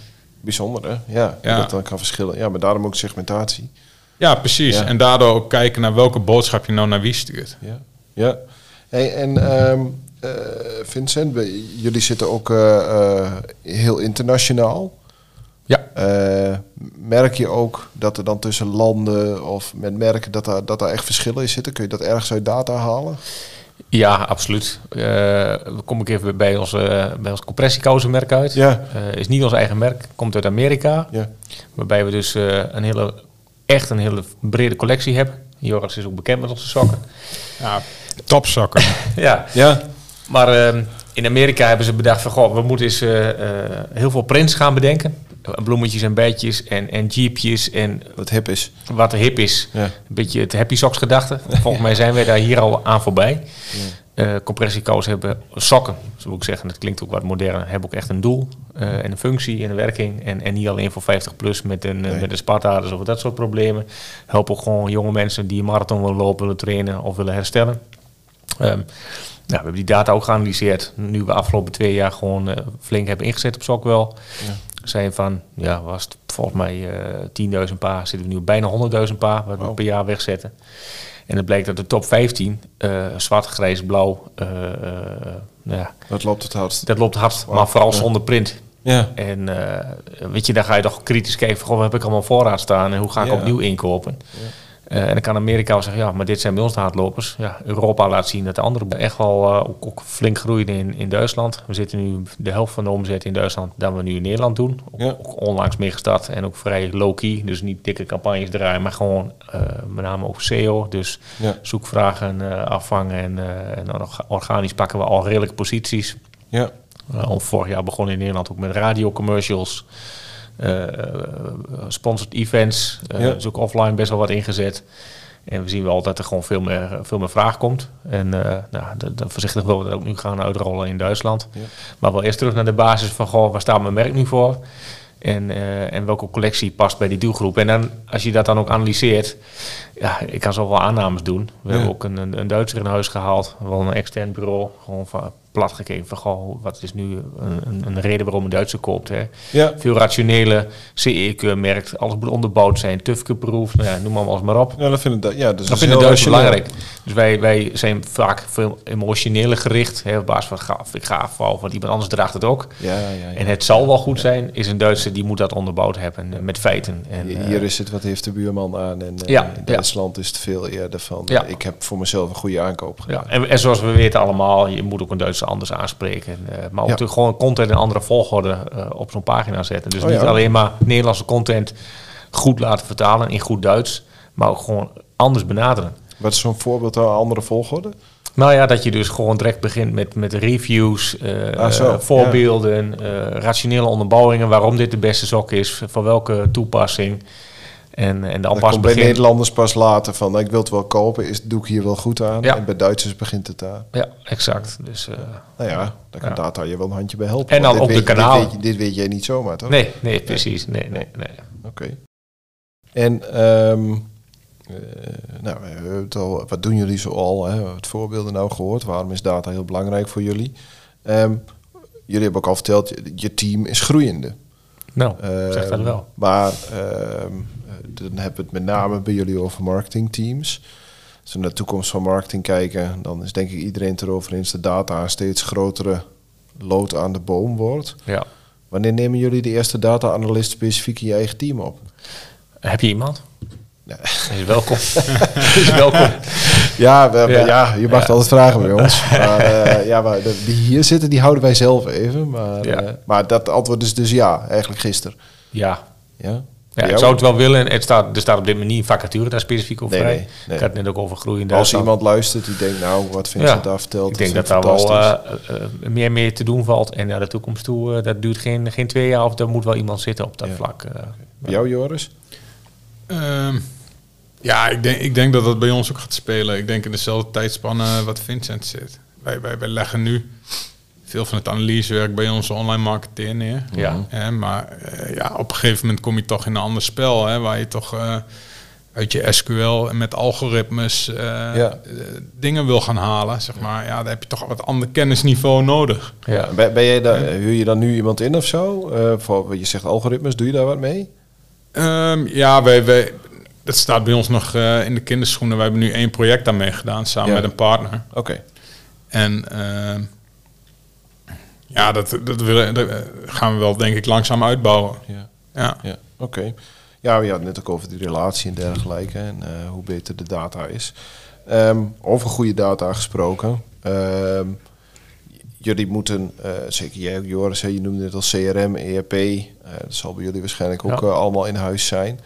bijzonder hè? Ja, Ja. dat dan kan verschillen. Ja, maar daarom ook segmentatie. Ja, precies. En daardoor ook kijken naar welke boodschap je nou naar wie stuurt. Ja, ja. Hey, en ehm, eh, Vincent, jullie zitten ook eh, eh, heel internationaal. Ja. Eh, merk je ook dat er dan tussen landen of met merken dat daar, dat daar echt verschillen in zitten? Kun je dat ergens uit data halen? Ja, absoluut. Eh dan kom ik even bij ons, eh, bij ons compressiekousenmerk uit. Ja. Eh, is niet ons eigen merk, komt uit Amerika. Ja, Waarbij we dus eh, een hele, echt een hele brede collectie hebben. Joris is ook bekend met onze sokken. Ja, topzakken. ja, ja, maar ehm, in Amerika hebben ze bedacht van... Goh, we moeten eens eh, eh, heel veel prints gaan bedenken. Bloemetjes en bijtjes en, en jeepjes en wat hip is. wat hip is. Ja. Een beetje het happy socks gedachte. Volgens mij zijn wij daar hier al aan voorbij. Eh compressiekousen hebben sokken, zo moet ik zeggen. Dat klinkt ook wat moderner. Hebben ook echt een doel eh, en een functie en een werking. En, en niet alleen voor 50 plus met een, eh, Nee. met een spartaders of dat soort problemen. Helpen ook gewoon jonge mensen die een marathon willen lopen, willen trainen of willen herstellen. Nou, we hebben die data ook geanalyseerd. Nu we afgelopen twee jaar gewoon eh, flink hebben ingezet op Sockwell. Ja. Zijn van, ja, was het volgens mij eh 10.000 paar, zitten we nu bijna 100.000 paar, wat we per jaar wegzetten. En het blijkt dat de top 15, eh, zwart, grijs, blauw, nou ja, Dat loopt het hardst. dat loopt hard, maar vooral Ja. zonder print. Ja, En weet je, dan ga je toch kritisch kijken van, goh, wat heb ik allemaal voorraad staan en hoe ga ik Ja. opnieuw inkopen? Eh, en dan kan Amerika wel zeggen, ja, maar dit zijn bij ons de hardlopers. Ja, Europa laat zien dat de anderen echt wel eh, ook, ook flink groeien in, in Duitsland. We zitten nu de helft van de omzet in Duitsland dan we nu in Nederland doen. Ook, Ja. ook onlangs mee gestart en ook vrij low-key. Dus niet dikke campagnes draaien, maar gewoon eh, met name ook SEO. Dus ja, zoekvragen afvangen en, en organisch pakken we al redelijke posities. ja. Al vorig jaar begonnen in Nederland ook met radiocommercials, eh sponsored events. eh Ja. Ook offline best wel wat ingezet. En we zien wel dat er gewoon veel meer, veel meer vraag komt. En eh nou, dat, dat voorzichtig willen we dat ook nu gaan uitrollen in Duitsland. Ja. Maar wel eerst terug naar de basis van, goh, waar staat mijn merk nu voor? En, eh, en welke collectie past bij die doelgroep? En dan, als je dat dan ook analyseert, ja, ik kan zoveel aannames doen. We Ja. hebben ook een, een, een Duitser in huis gehaald, wel een extern bureau, gewoon van plat gekeken van, goh, wat is nu een, een, reden waarom een Duitser koopt? Hè? ja. Veel rationele, CE-keurmerk, alles moet onderbouwd zijn, tufke-proof, nou ja, noem maar alles maar op. Ja, dat vinden, ja, dus Dat vinden Duitsers belangrijk. Dus wij, wij zijn vaak veel emotioneler gericht. Hè, op basis van gaaf, ik gaaf, want iemand anders draagt het ook. Ja, ja, ja. En het zal wel goed zijn, is een Duitser die moet dat onderbouwd hebben eh, met feiten. En, Hier- eh, Hier is het, wat heeft de buurman aan? En eh, Ja, in. Duitsland is het veel eerder van, Ja. ik heb voor mezelf een goede aankoop gedaan. ja, en, en zoals we weten allemaal, je moet ook een Anders aanspreken. eh, maar ook Ja. natuurlijk gewoon content in andere volgorde eh, op zo'n pagina zetten. Dus Oh, niet ja. alleen maar Nederlandse content goed laten vertalen in goed Duits, maar ook gewoon anders benaderen. Wat is zo'n voorbeeld aan andere volgorde? Nou ja, dat je dus gewoon direct begint met, met reviews, eh, Ah, zo, voorbeelden, rationele onderbouwingen, waarom dit de beste sok is, voor welke toepassing. En, en dan Dat pas komt bij. Nederlanders pas later van, ik wil het wel kopen, is, doe ik hier wel goed aan? Ja. En bij Duitsers begint het daar. Ja, exact. Dus, eh, Nou ja, daar kan Ja. data je wel een handje bij helpen. En dan op de weet kanalen. Dit weet, je, dit weet jij niet zomaar, toch? nee, nee, precies. Nee, nee, nee. Oké. En, ehm, eh, nou, we hebben het al, wat doen jullie zo al? Hè? We hebben Het voorbeelden nou gehoord. Waarom is data heel belangrijk voor jullie? Ehm, jullie hebben ook al verteld, je team is groeiende. Nou, zeg dat Ehm, wel. Maar ehm, dan hebben we het met name bij jullie over marketingteams. Als we naar de toekomst van marketing kijken, dan is denk ik iedereen het erover eens dat data een steeds grotere lood aan de boom wordt. Ja. Wanneer nemen jullie de eerste data-analyst specifiek in je eigen team op? Heb je iemand? Nee. Is welkom. is welkom. Ja, we, Ja. ja. je mag Ja. het altijd vragen bij ons. Maar, eh, ja, maar de- die hier zitten, die houden wij zelf even. Maar, Ja. eh, maar dat antwoord is dus ja, eigenlijk gisteren. Ja. Ja, Ja, ik zou het wel willen. Het staat, er staat op dit moment niet een vacature daar specifiek over Nee, vrij. nee, nee. Ik had het net ook over groeiende. Als iemand luistert die denkt, nou, wat vindt Ja. ze daar verteld? Ik denk dat vind daar wel eh, eh, meer mee te doen valt. En naar de toekomst toe, dat duurt geen, geen twee jaar. Of er moet wel iemand zitten op dat Ja. vlak. jou, Joris? Ehm, ja, ik denk, ik denk dat dat bij ons ook gaat spelen. Ik denk in dezelfde tijdspanne wat Vincent zit. Wij, wij, wij leggen nu veel van het analysewerk bij onze online marketeer neer. Ja. Hè, maar eh, ja, op een gegeven moment kom je toch in een ander spel. Hè, waar je toch eh, uit je SQL en met algoritmes eh, Ja. eh, dingen wil gaan halen. Zeg maar. ja, daar heb je toch wat ander kennisniveau nodig. Ja. Ben, ben jij daar, huur je dan nu iemand in of zo? Eh, voor, je zegt algoritmes, doe je daar wat mee? Ehm, ja, wij, wij, dat staat bij ons nog eh, in de kinderschoenen. We hebben nu één project daarmee gedaan samen Ja. met een partner. Oké. En ehm, ja, dat, dat, willen, dat eh, gaan we wel denk ik langzaam uitbouwen. Ja. Ja. Ja, oké. Ja, we hadden net ook over die relatie en dergelijke en eh, hoe beter de data is. Ehm, over goede data gesproken. Ehm, jullie moeten, zeker jij ook Joris, je noemde het al CRM, ERP. dat zal bij jullie waarschijnlijk ook Ja. allemaal in huis zijn.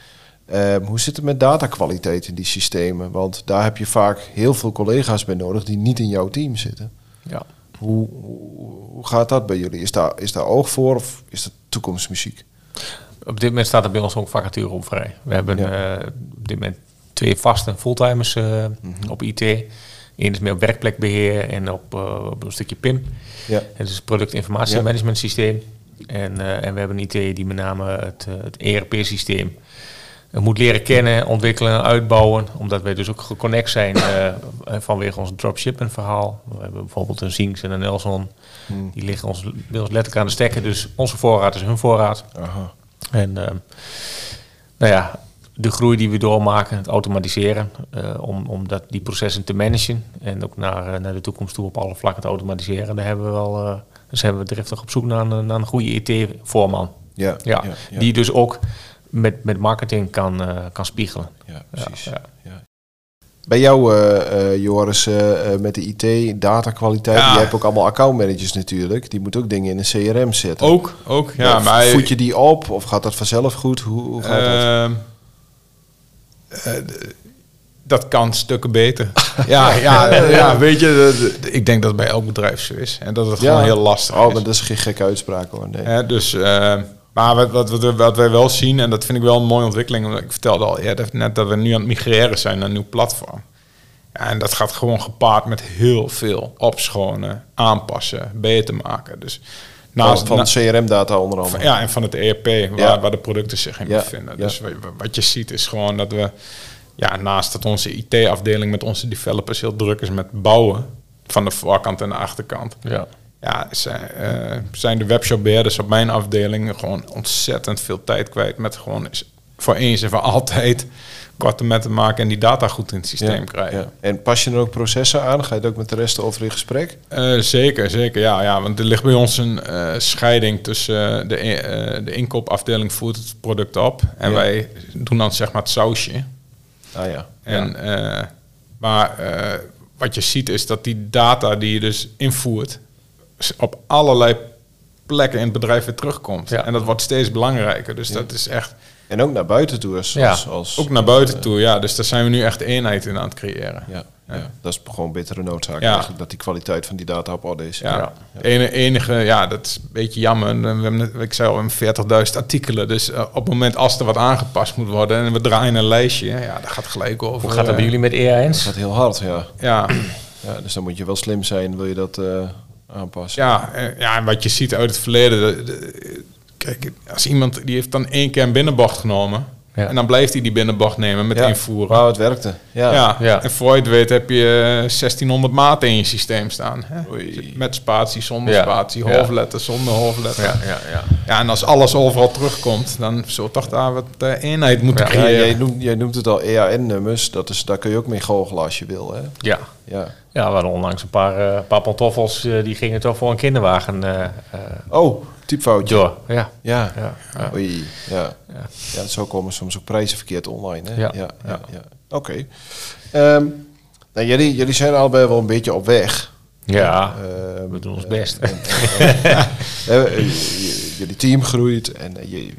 Ehm, hoe zit het met datakwaliteit in die systemen? Want daar heb je vaak heel veel collega's bij nodig die niet in jouw team zitten. Ja. Hoe, gaat dat bij jullie? Is daar, is daar oog voor of is dat toekomstmuziek? Op dit moment staat er bij ons ook vacature op vrij. We hebben Ja. eh, op dit moment twee vaste fulltimers eh, op IT. Eén is meer op werkplekbeheer en op, eh, op een stukje PIM. Ja. Het is het productinformatiemanagement systeem. En, en we hebben een IT die met name het, het ERP-systeem moet leren kennen, ontwikkelen en uitbouwen. Omdat wij dus ook geconnect zijn eh, vanwege ons dropshipment verhaal. We hebben bijvoorbeeld een Zinks en een Nelson. Hmm. Die liggen ons, bij ons letterlijk aan de stekker. Dus onze voorraad is hun voorraad. Aha. En eh, nou ja, de groei die we doormaken, het automatiseren, eh, om, om dat, die processen te managen en ook naar, naar de toekomst toe op alle vlakken te automatiseren, daar hebben we wel, dus hebben we driftig op zoek naar een, naar een goede IT-voorman. Ja, Ja, ja, ja. die dus ook met, met marketing kan, eh, kan spiegelen. Ja, precies. Ja, Ja. Bij jou, eh, eh, Joris, met de IT, datakwaliteit, Ja. je hebt ook allemaal accountmanagers natuurlijk. Die moeten ook dingen in een CRM zetten. Ook, ook. Ja, Ja, maar voed je die op of gaat dat vanzelf goed? Hoe, hoe gaat dat? Ehm, eh, dat kan stukken beter. ja, ja, ja, weet je, ik denk dat het bij elk bedrijf zo is. En dat het Ja. gewoon heel lastig Oh, is. maar dat is geen gekke uitspraak hoor. Nee. Dus, eh, maar wat, wat, wat, wat wij wel zien, en dat vind ik wel een mooie ontwikkeling, omdat ik vertelde al eerder net dat we nu aan het migreren zijn naar een nieuw platform. Ja, en dat gaat gewoon gepaard met heel veel opschonen, aanpassen, beter maken. Dus Van, van na- CRM-data onder andere. van- ja, en van het ERP, waar, Ja. waar de producten zich in Ja, bevinden. Dus wa- wa- wat je ziet is gewoon dat we, ja, naast dat onze IT-afdeling met onze developers heel druk is met bouwen, van de voorkant en de achterkant, Ja. Ja, zijn, eh, zijn de webshopbeheerders op mijn afdeling gewoon ontzettend veel tijd kwijt met gewoon voor eens en voor altijd korte metten maken en die data goed in het systeem Ja, krijgen. ja. En pas je er ook processen aan? Ga je het ook met de rest over in gesprek? Eh, zeker, zeker. Ja, ja, want er ligt bij ons een eh, scheiding tussen de, de inkoopafdeling voert het product op en Ja. wij doen dan zeg maar het sausje. Ah ja. En, maar wat je ziet is dat die data die je dus invoert op allerlei plekken in het bedrijf weer terugkomt. Ja. En dat wordt steeds belangrijker. Dus dat is echt En ook naar buiten toe als... Ja, als, als ook naar buiten toe. Ja, dus daar zijn we nu echt eenheid in aan het creëren. Ja, ja. Ja. dat is gewoon bittere noodzaak Ja. eigenlijk, dat die kwaliteit van die data op orde is. Ja, ene, enige, ja, dat is een beetje jammer. En We hebben, net- ik zei al, we hebben 40.000 artikelen. Dus eh, op het moment als er wat aangepast moet worden en we draaien een lijstje, ja, dat gaat gelijk over. Hoe gaat dat eh, bij jullie met Dat EAN's? gaat heel hard, ja. Ja, ja. Dus dan moet je wel slim zijn, wil je dat eh, aanpassen. ja, eh, ja, en wat je ziet uit het verleden. de- de- kijk, als iemand die heeft dan één keer een binnenbocht genomen, Ja. En dan blijft hij die binnenbocht nemen met Ja. invoeren. Wauw, het werkte. Ja. Ja. Ja. en voor je het weet heb je eh, 1600 maten in je systeem staan. Hè? Met spatie, zonder Ja. spatie, Ja. hoofdletter, zonder hoofdletter. Ja, Ja. ja, ja. en als alles overal terugkomt, dan zou toch daar wat eh, eenheid moeten Ja. Ja, creëren. jij, noemt, jij noemt het al EAN-nummers. Dat is, daar kun je ook mee goochelen als je wil. Hè? ja. Ja. Ja, we hadden onlangs een paar, eh paar pantoffels, eh, die gingen toch voor een kinderwagen eh Oh, typfoutje. door. Ja, Ja. ja, ja. Oei, ja. Ja. ja. zo komen soms ook prijzen verkeerd online. Hè? Ja. ja, ja. Oké. Ehm, nou, jullie, jullie zijn allebei wel een beetje op weg. Ja, Ehm, we doen ons best. jullie team groeit en je,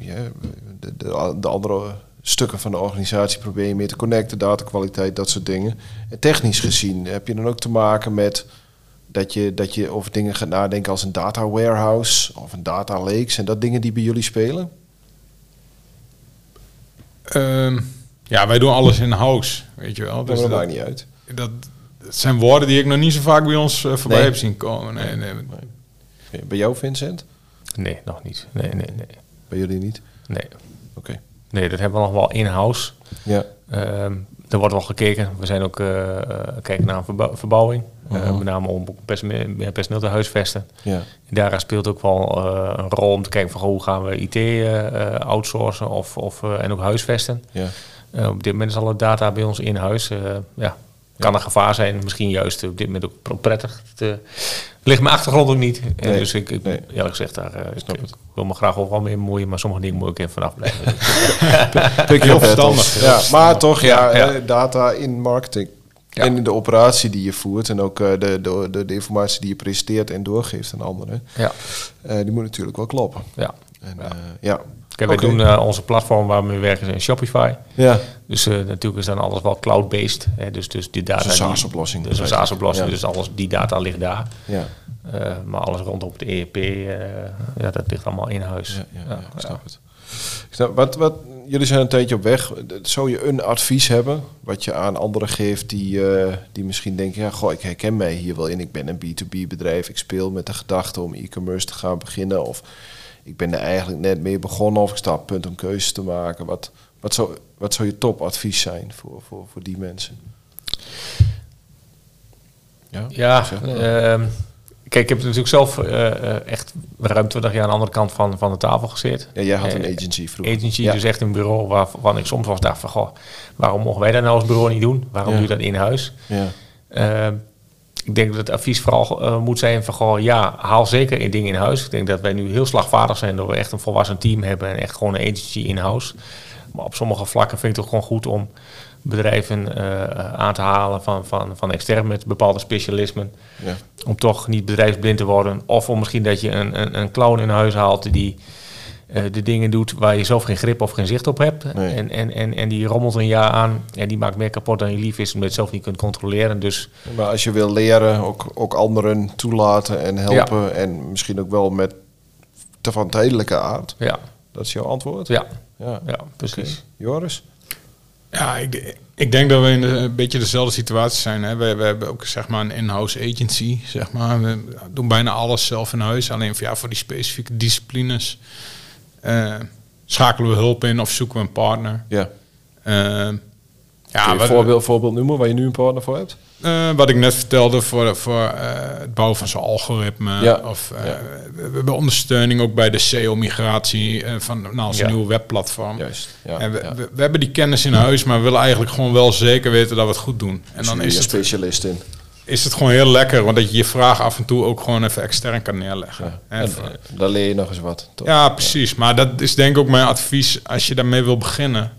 de, de andere stukken van de organisatie probeer je meer te connecten, datakwaliteit, dat soort dingen. En technisch gezien heb je dan ook te maken met dat je, dat je over dingen gaat nadenken als een data warehouse of een data lake. Zijn dat dingen die bij jullie spelen? Ehm, ja, wij doen alles in-house, weet je wel. Dus Dus dat dat, maakt niet uit. dat, dat zijn woorden die ik nog niet zo vaak bij ons eh, voorbij Nee. heb zien komen. Nee, nee. Bij jou, Vincent? Nee, nog niet. Nee, nee, nee. Bij jullie niet? Nee, Oké. Nee dat hebben we nog wel in-house. Ja. Ehm, er wordt wel gekeken. We zijn ook eh, eh, kijken naar verbouwing. Mhm. met name om personeel te huisvesten. Ja. Daaraan speelt ook wel een rol om te kijken van hoe gaan we IT outsourcen of, of, en ook huisvesten. Ja. Op dit moment is alle data bij ons in huis. Ja, kan een gevaar zijn. Misschien juist op dit moment ook pr- prettig. Het ligt mijn achtergrond ook niet. En Nee, dus ik, ik nee. eerlijk gezegd, daar, eh, ik, ik wil me graag overal mee bemoeien. Maar sommige dingen moet ik even vanaf blijven. Heel verstandig. Ja, maar toch, ja, eh, data in marketing. Ja. En in de operatie die je voert en ook eh, de, de, de, de informatie die je presenteert en doorgeeft aan anderen, ja, eh, die moet natuurlijk wel kloppen. ja. En, ja. Kijk, wij Oké. doen eh, onze platform waar we werken in Shopify. Ja, Dus eh, natuurlijk is dan alles wel cloud-based. Hè, dus, dus die data. Een SaaS-oplossing. Dus een SaaS-oplossing. Ja. Dus alles, die data ligt daar. ja, Eh, maar alles rondom het ERP, eh, ja, dat ligt allemaal in huis. ja, ik snap het. Ik snap- wat, wat, jullie zijn een tijdje op weg. Zou je een advies hebben wat je aan anderen geeft die, die misschien denken, ja, goh, ik herken mij hier wel in. Ik ben een B2B bedrijf. Ik speel met de gedachte om e-commerce te gaan beginnen. Of ik ben er eigenlijk net mee begonnen of ik sta op het punt om keuzes te maken. Wat, wat, zou, wat zou je topadvies zijn voor, voor, voor die mensen? Ja, Ja, ehm, kijk, ik heb natuurlijk zelf eh, eh, echt ruim 20 jaar aan de andere kant van, van de tafel gezeten. ja jij had een Eh, agency vroeger. Agency, ja. dus echt een bureau waarvan ik soms was dacht van, goh, waarom mogen wij dat nou als bureau niet doen? Waarom Ja. doe je dat in huis? Ja, Ehm, ik denk dat het advies vooral eh, moet zijn van, goh, ja, haal zeker in dingen in huis. Ik denk dat wij nu heel slagvaardig zijn door we echt een volwassen team hebben en echt gewoon een agency in huis. Maar op sommige vlakken vind ik het ook gewoon goed om bedrijven eh, aan te halen van, van, van extern met bepaalde specialismen. ja. Om toch niet bedrijfsblind te worden. Of om misschien dat je een, een, een clown in huis haalt die eh, de dingen doet waar je zelf geen grip of geen zicht op hebt. Nee. En, en, en, en die rommelt een jaar aan en die maakt meer kapot dan je lief is, omdat je het zelf niet kunt controleren. Dus Maar als je wil leren, ook, ook anderen toelaten en helpen. En misschien ook wel met te van tijdelijke aard. ja, Dat is jouw antwoord? ja, ja. ja precies. Joris? Ja, ik, ik denk dat we in een beetje dezelfde situatie zijn. Hè. We, we hebben ook zeg maar een in-house agency. Zeg maar. We doen bijna alles zelf in huis. Alleen voor, ja, voor die specifieke disciplines schakelen we hulp in of zoeken we een partner. Ja. Eh, Ja, wat, voorbeeld, voorbeeld noemen waar je nu een partner voor hebt? eh, wat ik net vertelde voor, voor eh, het bouwen van zo'n algoritme. Ja. Of, eh, Ja. we, hebben ondersteuning ook bij de SEO-migratie eh, van naar ons Ja. nieuwe webplatform. Juist. Ja, En we, ja. we, we hebben die kennis in huis, maar we willen eigenlijk gewoon wel zeker weten dat we het goed doen. En dan is een het, specialist in. Is het gewoon heel lekker, want dat je je vraag af en toe ook gewoon even extern kan neerleggen. Ja. En, eh, daar leer je nog eens wat. toch? ja, precies. Maar dat is denk ik ook mijn advies als je daarmee wil beginnen.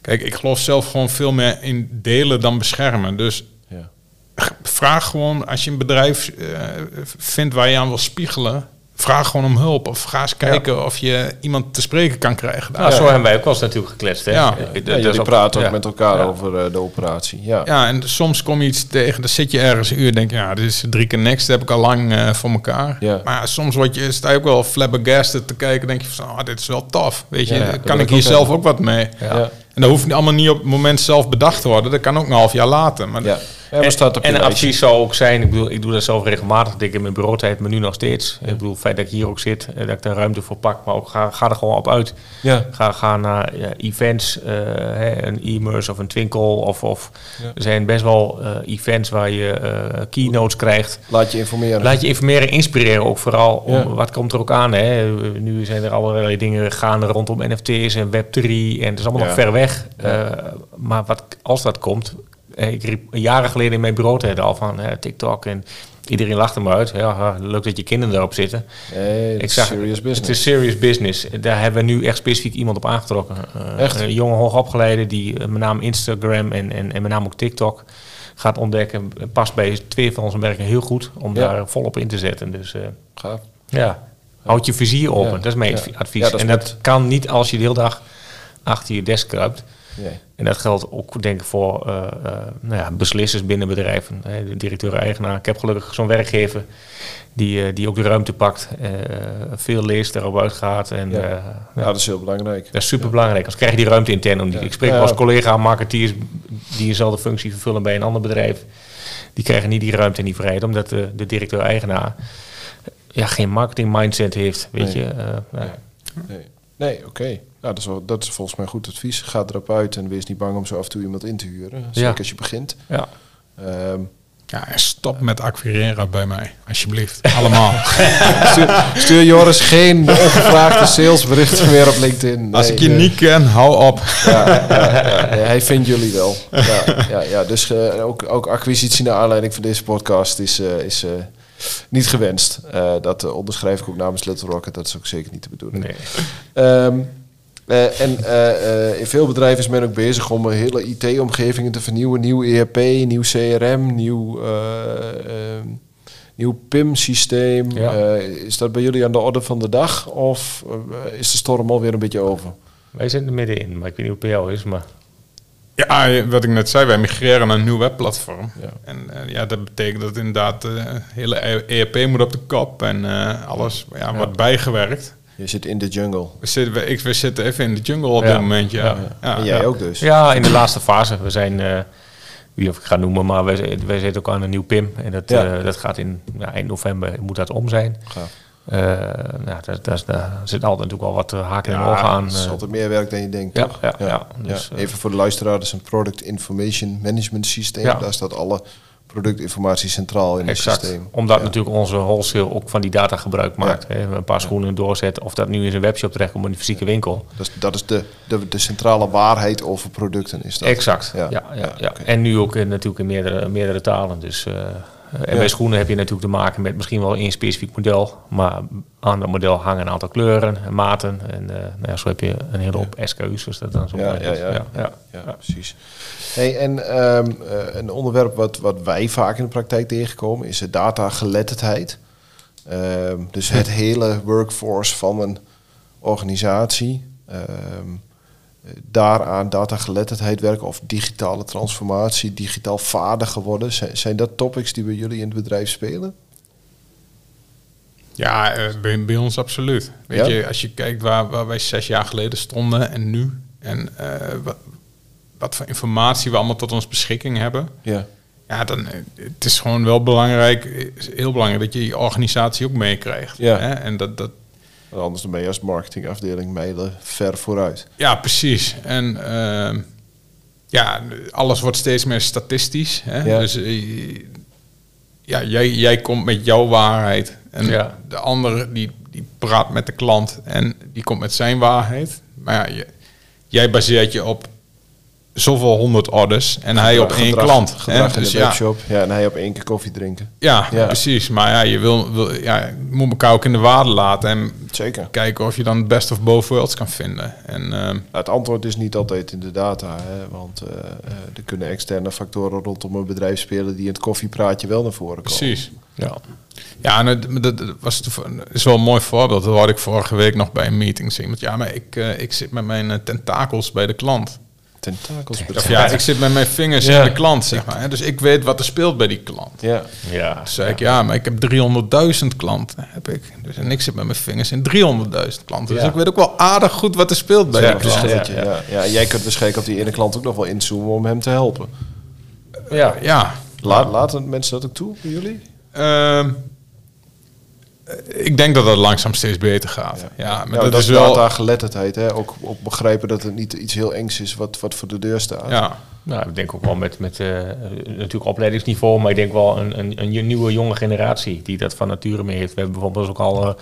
Kijk, ik geloof zelf gewoon veel meer in delen dan beschermen. Dus Ja. vraag gewoon, als je een bedrijf eh, vindt waar je aan wil spiegelen, vraag gewoon om hulp. Of ga eens kijken of je iemand te spreken kan krijgen. daar. Nou, zo hebben wij ook wel eens natuurlijk gekletst. Hè? Ja. Ja, jullie praten ook ja. met elkaar Ja. over eh, de operatie. Ja. Ja, en soms kom je iets tegen, dan zit je ergens een uur en denk je, ja, dit is drie keer niks, dat heb ik al lang eh, voor elkaar. Ja. Maar soms word je, sta je ook wel flabbergasted te kijken, denk je van, oh, dit is wel tof. Weet je, kan ik hier ook zelf hebben. ook wat mee. Ja. Ja. En dat hoeft niet allemaal niet op het moment zelf bedacht te worden, dat kan ook een half jaar later. Maar Ja. Staat op en lijstje? advies zou ook zijn, ik bedoel, ik doe dat zelf regelmatig, denk ik in mijn bureautijd, maar nu nog steeds. Ik bedoel, het feit dat ik hier ook zit, eh, dat ik daar ruimte voor pak, maar ook ga, ga er gewoon op uit. Ja. Ga, ga naar ja, events, eh, hè, een e-merse of een Twinkle. Of, of Ja. er zijn best wel eh, events waar je keynotes krijgt. Laat je informeren. Laat je informeren, inspireren ook vooral. Om. Wat komt er ook aan? Hè? Nu zijn er allerlei dingen gaande rondom NFT's en Web3. En het is allemaal nog ver weg. Maar wat, als dat komt... eh, Ik riep jaren geleden in mijn bureau al van eh, TikTok. En iedereen lachte me uit. Ja, leuk dat je kinderen erop zitten. Ik zag, serious business. Het is serious business. Daar hebben we nu echt specifiek iemand op aangetrokken. Eh, Echt? Een jonge hoogopgeleide die met name Instagram en, en, en met name ook TikTok gaat ontdekken. Past bij twee van onze merken heel goed om Ja. daar volop in te zetten. Dus Gaaf. ja, houd je vizier open. Ja. Dat is mijn advies. Ja, dat is en dat kan niet als je de hele dag achter je desk kruipt. Nee. En dat geldt ook denk ik voor eh, eh, nou ja, beslissers binnen bedrijven. hè, De directeur-eigenaar. Ik heb gelukkig zo'n werkgever die, eh, die ook de ruimte pakt. eh, veel leest, daarop uitgaat. En, Ja. eh, dat is heel belangrijk. dat is super belangrijk. Anders krijg je die ruimte intern om die. Ja. Ik spreek als collega marketeers die dezelfde functie vervullen bij een ander bedrijf. Die krijgen niet die ruimte en die vrijheid, omdat de, de directeur-eigenaar ja, geen marketing mindset heeft. Weet Nee. je? Ja. Nee, nee oké. Nou, dat, is wel, dat is volgens mij goed advies. Ga erop uit en wees niet bang om zo af en toe iemand in te huren. Zeker Ja. als je begint. Ja. Ehm, Ja, en stop met acquireren bij mij, alsjeblieft. Allemaal. stuur, stuur Joris geen ongevraagde salesberichten meer op LinkedIn. Als ik je nee. niet ken, hou op. Ja, ja, ja, nee, hij vindt jullie wel. Ja, ja, ja, dus eh, ook, ook acquisitie naar aanleiding van deze podcast is, eh, is eh, niet gewenst. Eh, dat onderschrijf ik ook namens Little Rocket. Dat is ook zeker niet de bedoeling. Nee. Ehm, eh, en eh, in veel bedrijven is men ook bezig om hele IT-omgevingen te vernieuwen. Nieuw ERP, nieuw CRM, nieuw, eh, ehm, nieuw PIM-systeem. Ja. Is dat bij jullie aan de orde van de dag? Of is de storm alweer een beetje over? Wij zitten er middenin, maar ik weet niet hoe het bij jou is. Maar Ja, wat ik net zei, wij migreren naar een nieuw webplatform. Ja. En eh, ja, dat betekent dat inderdaad de hele ERP moet op de kop en eh, alles ja, wordt bijgewerkt. Je zit in de jungle. We zitten, we, ik, we zitten even in de jungle op Ja. dit moment, ja. Ja. ja. en jij ja. ook dus. ja, in de laatste fase. We zijn, eh, wie of ik ga noemen, maar wij, wij zitten ook aan een nieuw PIM. En dat, Ja. eh, dat gaat in ja, eind november, moet dat om zijn. Gaaf. Eh nou, daar, daar, daar zit altijd natuurlijk wel wat eh, haken en Ja, ogen aan. Het is eh. altijd meer werk dan je denkt, ja, toch? ja, ja, dus, Even voor de luisteraar, dat is een Product Information Management Systeem. Ja. Daar staat alle productinformatie centraal in Exact. het systeem. Omdat Ja. natuurlijk onze wholesale ook van die data gebruik maakt. Hè. Een paar schoenen doorzetten. Of dat nu in een webshop terechtkomt in een fysieke winkel. Dat is, dat is de, de, de centrale waarheid over producten. Is dat. Exact. Ja. Ja. Ja, ja, Ja. En nu ook in, natuurlijk in meerdere, meerdere talen. Dus, en Ja. bij schoenen heb je natuurlijk te maken met misschien wel één specifiek model. Maar aan dat model hangen een aantal kleuren en maten. En eh, nou ja, zo heb je een hele hoop SKU's. Dus dat dan zo Ja, ja, is. ja. ja, precies. Hey, en ehm, eh, een onderwerp wat, wat wij vaak in de praktijk tegenkomen is de datageletterdheid. Ehm, dus het hele workforce van een organisatie. ehm, eh, daaraan datageletterdheid werken of digitale transformatie, digitaal vaardiger worden. Zijn, zijn dat topics die bij jullie in het bedrijf spelen? Ja, eh, bij, bij ons absoluut. Weet Ja? je, als je kijkt waar, waar wij zes jaar geleden stonden en nu. En eh, wat, wat voor informatie we allemaal tot onze beschikking hebben. Ja. Ja, dan, eh, het is gewoon wel belangrijk, heel belangrijk dat je je organisatie ook meekrijgt. Ja. Hè? En dat, dat, Anders dan ben je als marketingafdeling mijlen ver vooruit. ja, precies. En ehm, ja, alles wordt steeds meer statistisch. Hè? Ja. Dus eh, ja, jij, jij komt met jouw waarheid. En Ja. de andere die, die praat met de klant en die komt met zijn waarheid. Maar ja, je- jij baseert je op zoveel honderd orders en hij op één Gedrag- klant. Gedrag in Dus de ja, webshop. Ja, en hij op één keer koffie drinken. ja, Ja. precies. Maar ja, je wil, wil, ja, je moet elkaar ook in de waarde laten en Zeker. kijken of je dan het best of both worlds kan vinden. En ehm, Nou, het antwoord is niet altijd in de data, hè, want eh, eh, er kunnen externe factoren rondom een bedrijf spelen die in het koffiepraatje wel naar voren komen. precies. Ja. Ja, en het, dat dat was is wel een mooi voorbeeld. Dat had ik vorige week nog bij een meeting zien. Want ja, maar ik, eh, ik zit met mijn tentakels bij de klant. Tentakels. Of ja, ik zit met mijn vingers Ja. in de klant, zeg maar. hè. Dus ik weet wat er speelt bij die klant. Ja, Ja. Toen zei ik, ja, maar ik heb 300.000 klanten. Heb ik. Dus, en ik zit met mijn vingers in 300.000 klanten. Dus Ja. ik weet ook wel aardig goed wat er speelt bij Ja, die klant. ja, Ja, ja. jij kunt waarschijnlijk op die ene klant ook nog wel inzoomen om hem te helpen. Ja. Ja, La- laten mensen dat ook toe bij jullie? Ehm, ik denk dat dat langzaam steeds beter gaat. Ja, maar Ja, dat, dat is wel... datageletterdheid. Hè? Ook, ook begrijpen dat het niet iets heel engs is wat, wat voor de deur staat. Ja, Nou, ik denk ook wel met, met eh, natuurlijk opleidingsniveau, maar ik denk wel een, een, een nieuwe jonge generatie die dat van nature mee heeft. We hebben bijvoorbeeld ook al eh,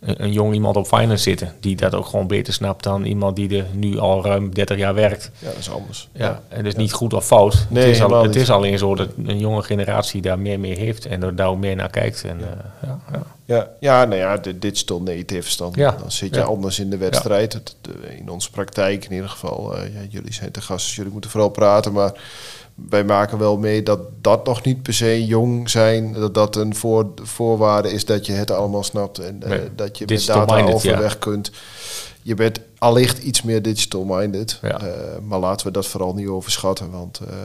een, een jong iemand op finance zitten, die dat ook gewoon beter snapt dan iemand die er nu al ruim 30 jaar werkt. Ja, dat is anders. Ja, en dus niet goed of fout. Nee, het is, al, het is alleen zo dat een jonge generatie daar meer mee heeft en er daar ook meer naar kijkt. En, eh, ja, ja. Ja, ja, nou ja, de digital natives dan. Ja. Dan zit je Ja. anders in de wedstrijd. De- in onze praktijk in ieder geval. eh, ja, jullie zijn te gast, dus jullie moeten vooral praten. Maar wij maken wel mee dat dat nog niet per se jong zijn. Dat dat een voor, voorwaarde is dat je het allemaal snapt. En eh, dat je met data minded, overweg kunt. Je bent allicht iets meer digital minded. Ja. Eh, maar laten we dat vooral niet overschatten. Want eh,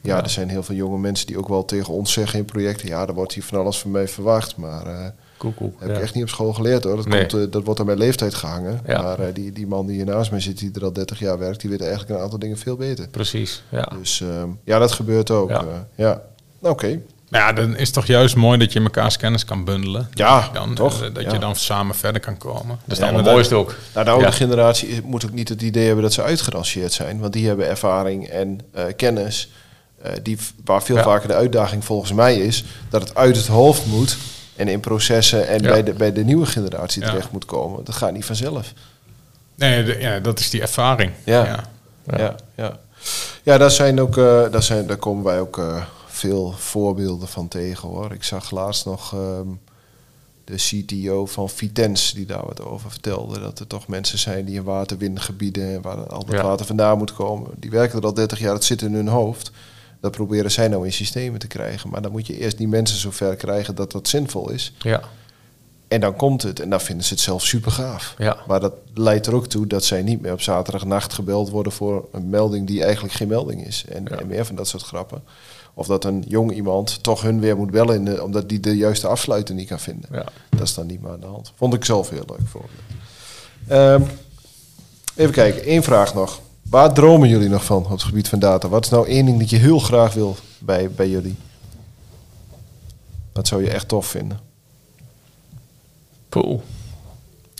ja, Ja. er zijn heel veel jonge mensen die ook wel tegen ons zeggen in projecten. Ja, er wordt hier van alles van mij verwacht. Maar... koek, heb ja. ik echt niet op school geleerd hoor. Dat, Nee. komt, eh, dat wordt aan mijn leeftijd gehangen. Ja. Maar eh, die, die man die hier naast mij zit, die er al 30 jaar werkt, die weet eigenlijk een aantal dingen veel beter. Precies, ja. Dus ehm, ja, dat gebeurt ook. Ja. eh, ja. Oké. Maar ja, dan is het toch juist mooi dat je mekaars kennis kan bundelen. Ja, Dan, toch? dat Ja. je dan samen verder kan komen. Dat is Ja, het allermooiste ook. Nou, de oude Ja. generatie moet ook niet het idee hebben dat ze uitgeranceerd zijn. Want die hebben ervaring en eh, kennis. eh, die, waar veel Ja. vaker de uitdaging volgens mij is dat het uit het hoofd moet. En in processen en Ja. bij, de, bij de nieuwe generatie Ja. terecht moet komen. Dat gaat niet vanzelf. Nee, de- ja, dat is die ervaring. Ja. Ja. Ja, ja. ja. daar, zijn ook, daar, zijn, daar komen wij ook eh, veel voorbeelden van tegen hoor. Ik zag laatst nog ehm, de CTO van Vitens die daar wat over vertelde. Dat er toch mensen zijn die in waterwindgebieden, waar al dat water vandaan moet komen, die werken er al 30 jaar, het zit in hun hoofd. Dat proberen zij nou in systemen te krijgen. Maar dan moet je eerst die mensen zover krijgen dat dat zinvol is. Ja, En dan komt het en dan vinden ze het zelf super gaaf. ja. Maar dat leidt er ook toe dat zij niet meer op zaterdagnacht gebeld worden voor een melding die eigenlijk geen melding is. En, Ja. en meer van dat soort grappen. Of dat een jong iemand toch hun weer moet bellen in de- omdat die de juiste afsluiter niet kan vinden. ja. Dat is dan niet meer aan de hand. Vond ik zelf heel leuk voor. Ehm, even kijken, één vraag nog. Waar dromen jullie nog van op het gebied van data? Wat is nou één ding dat je heel graag wil bij, bij jullie? Wat zou je echt tof vinden? Poeh.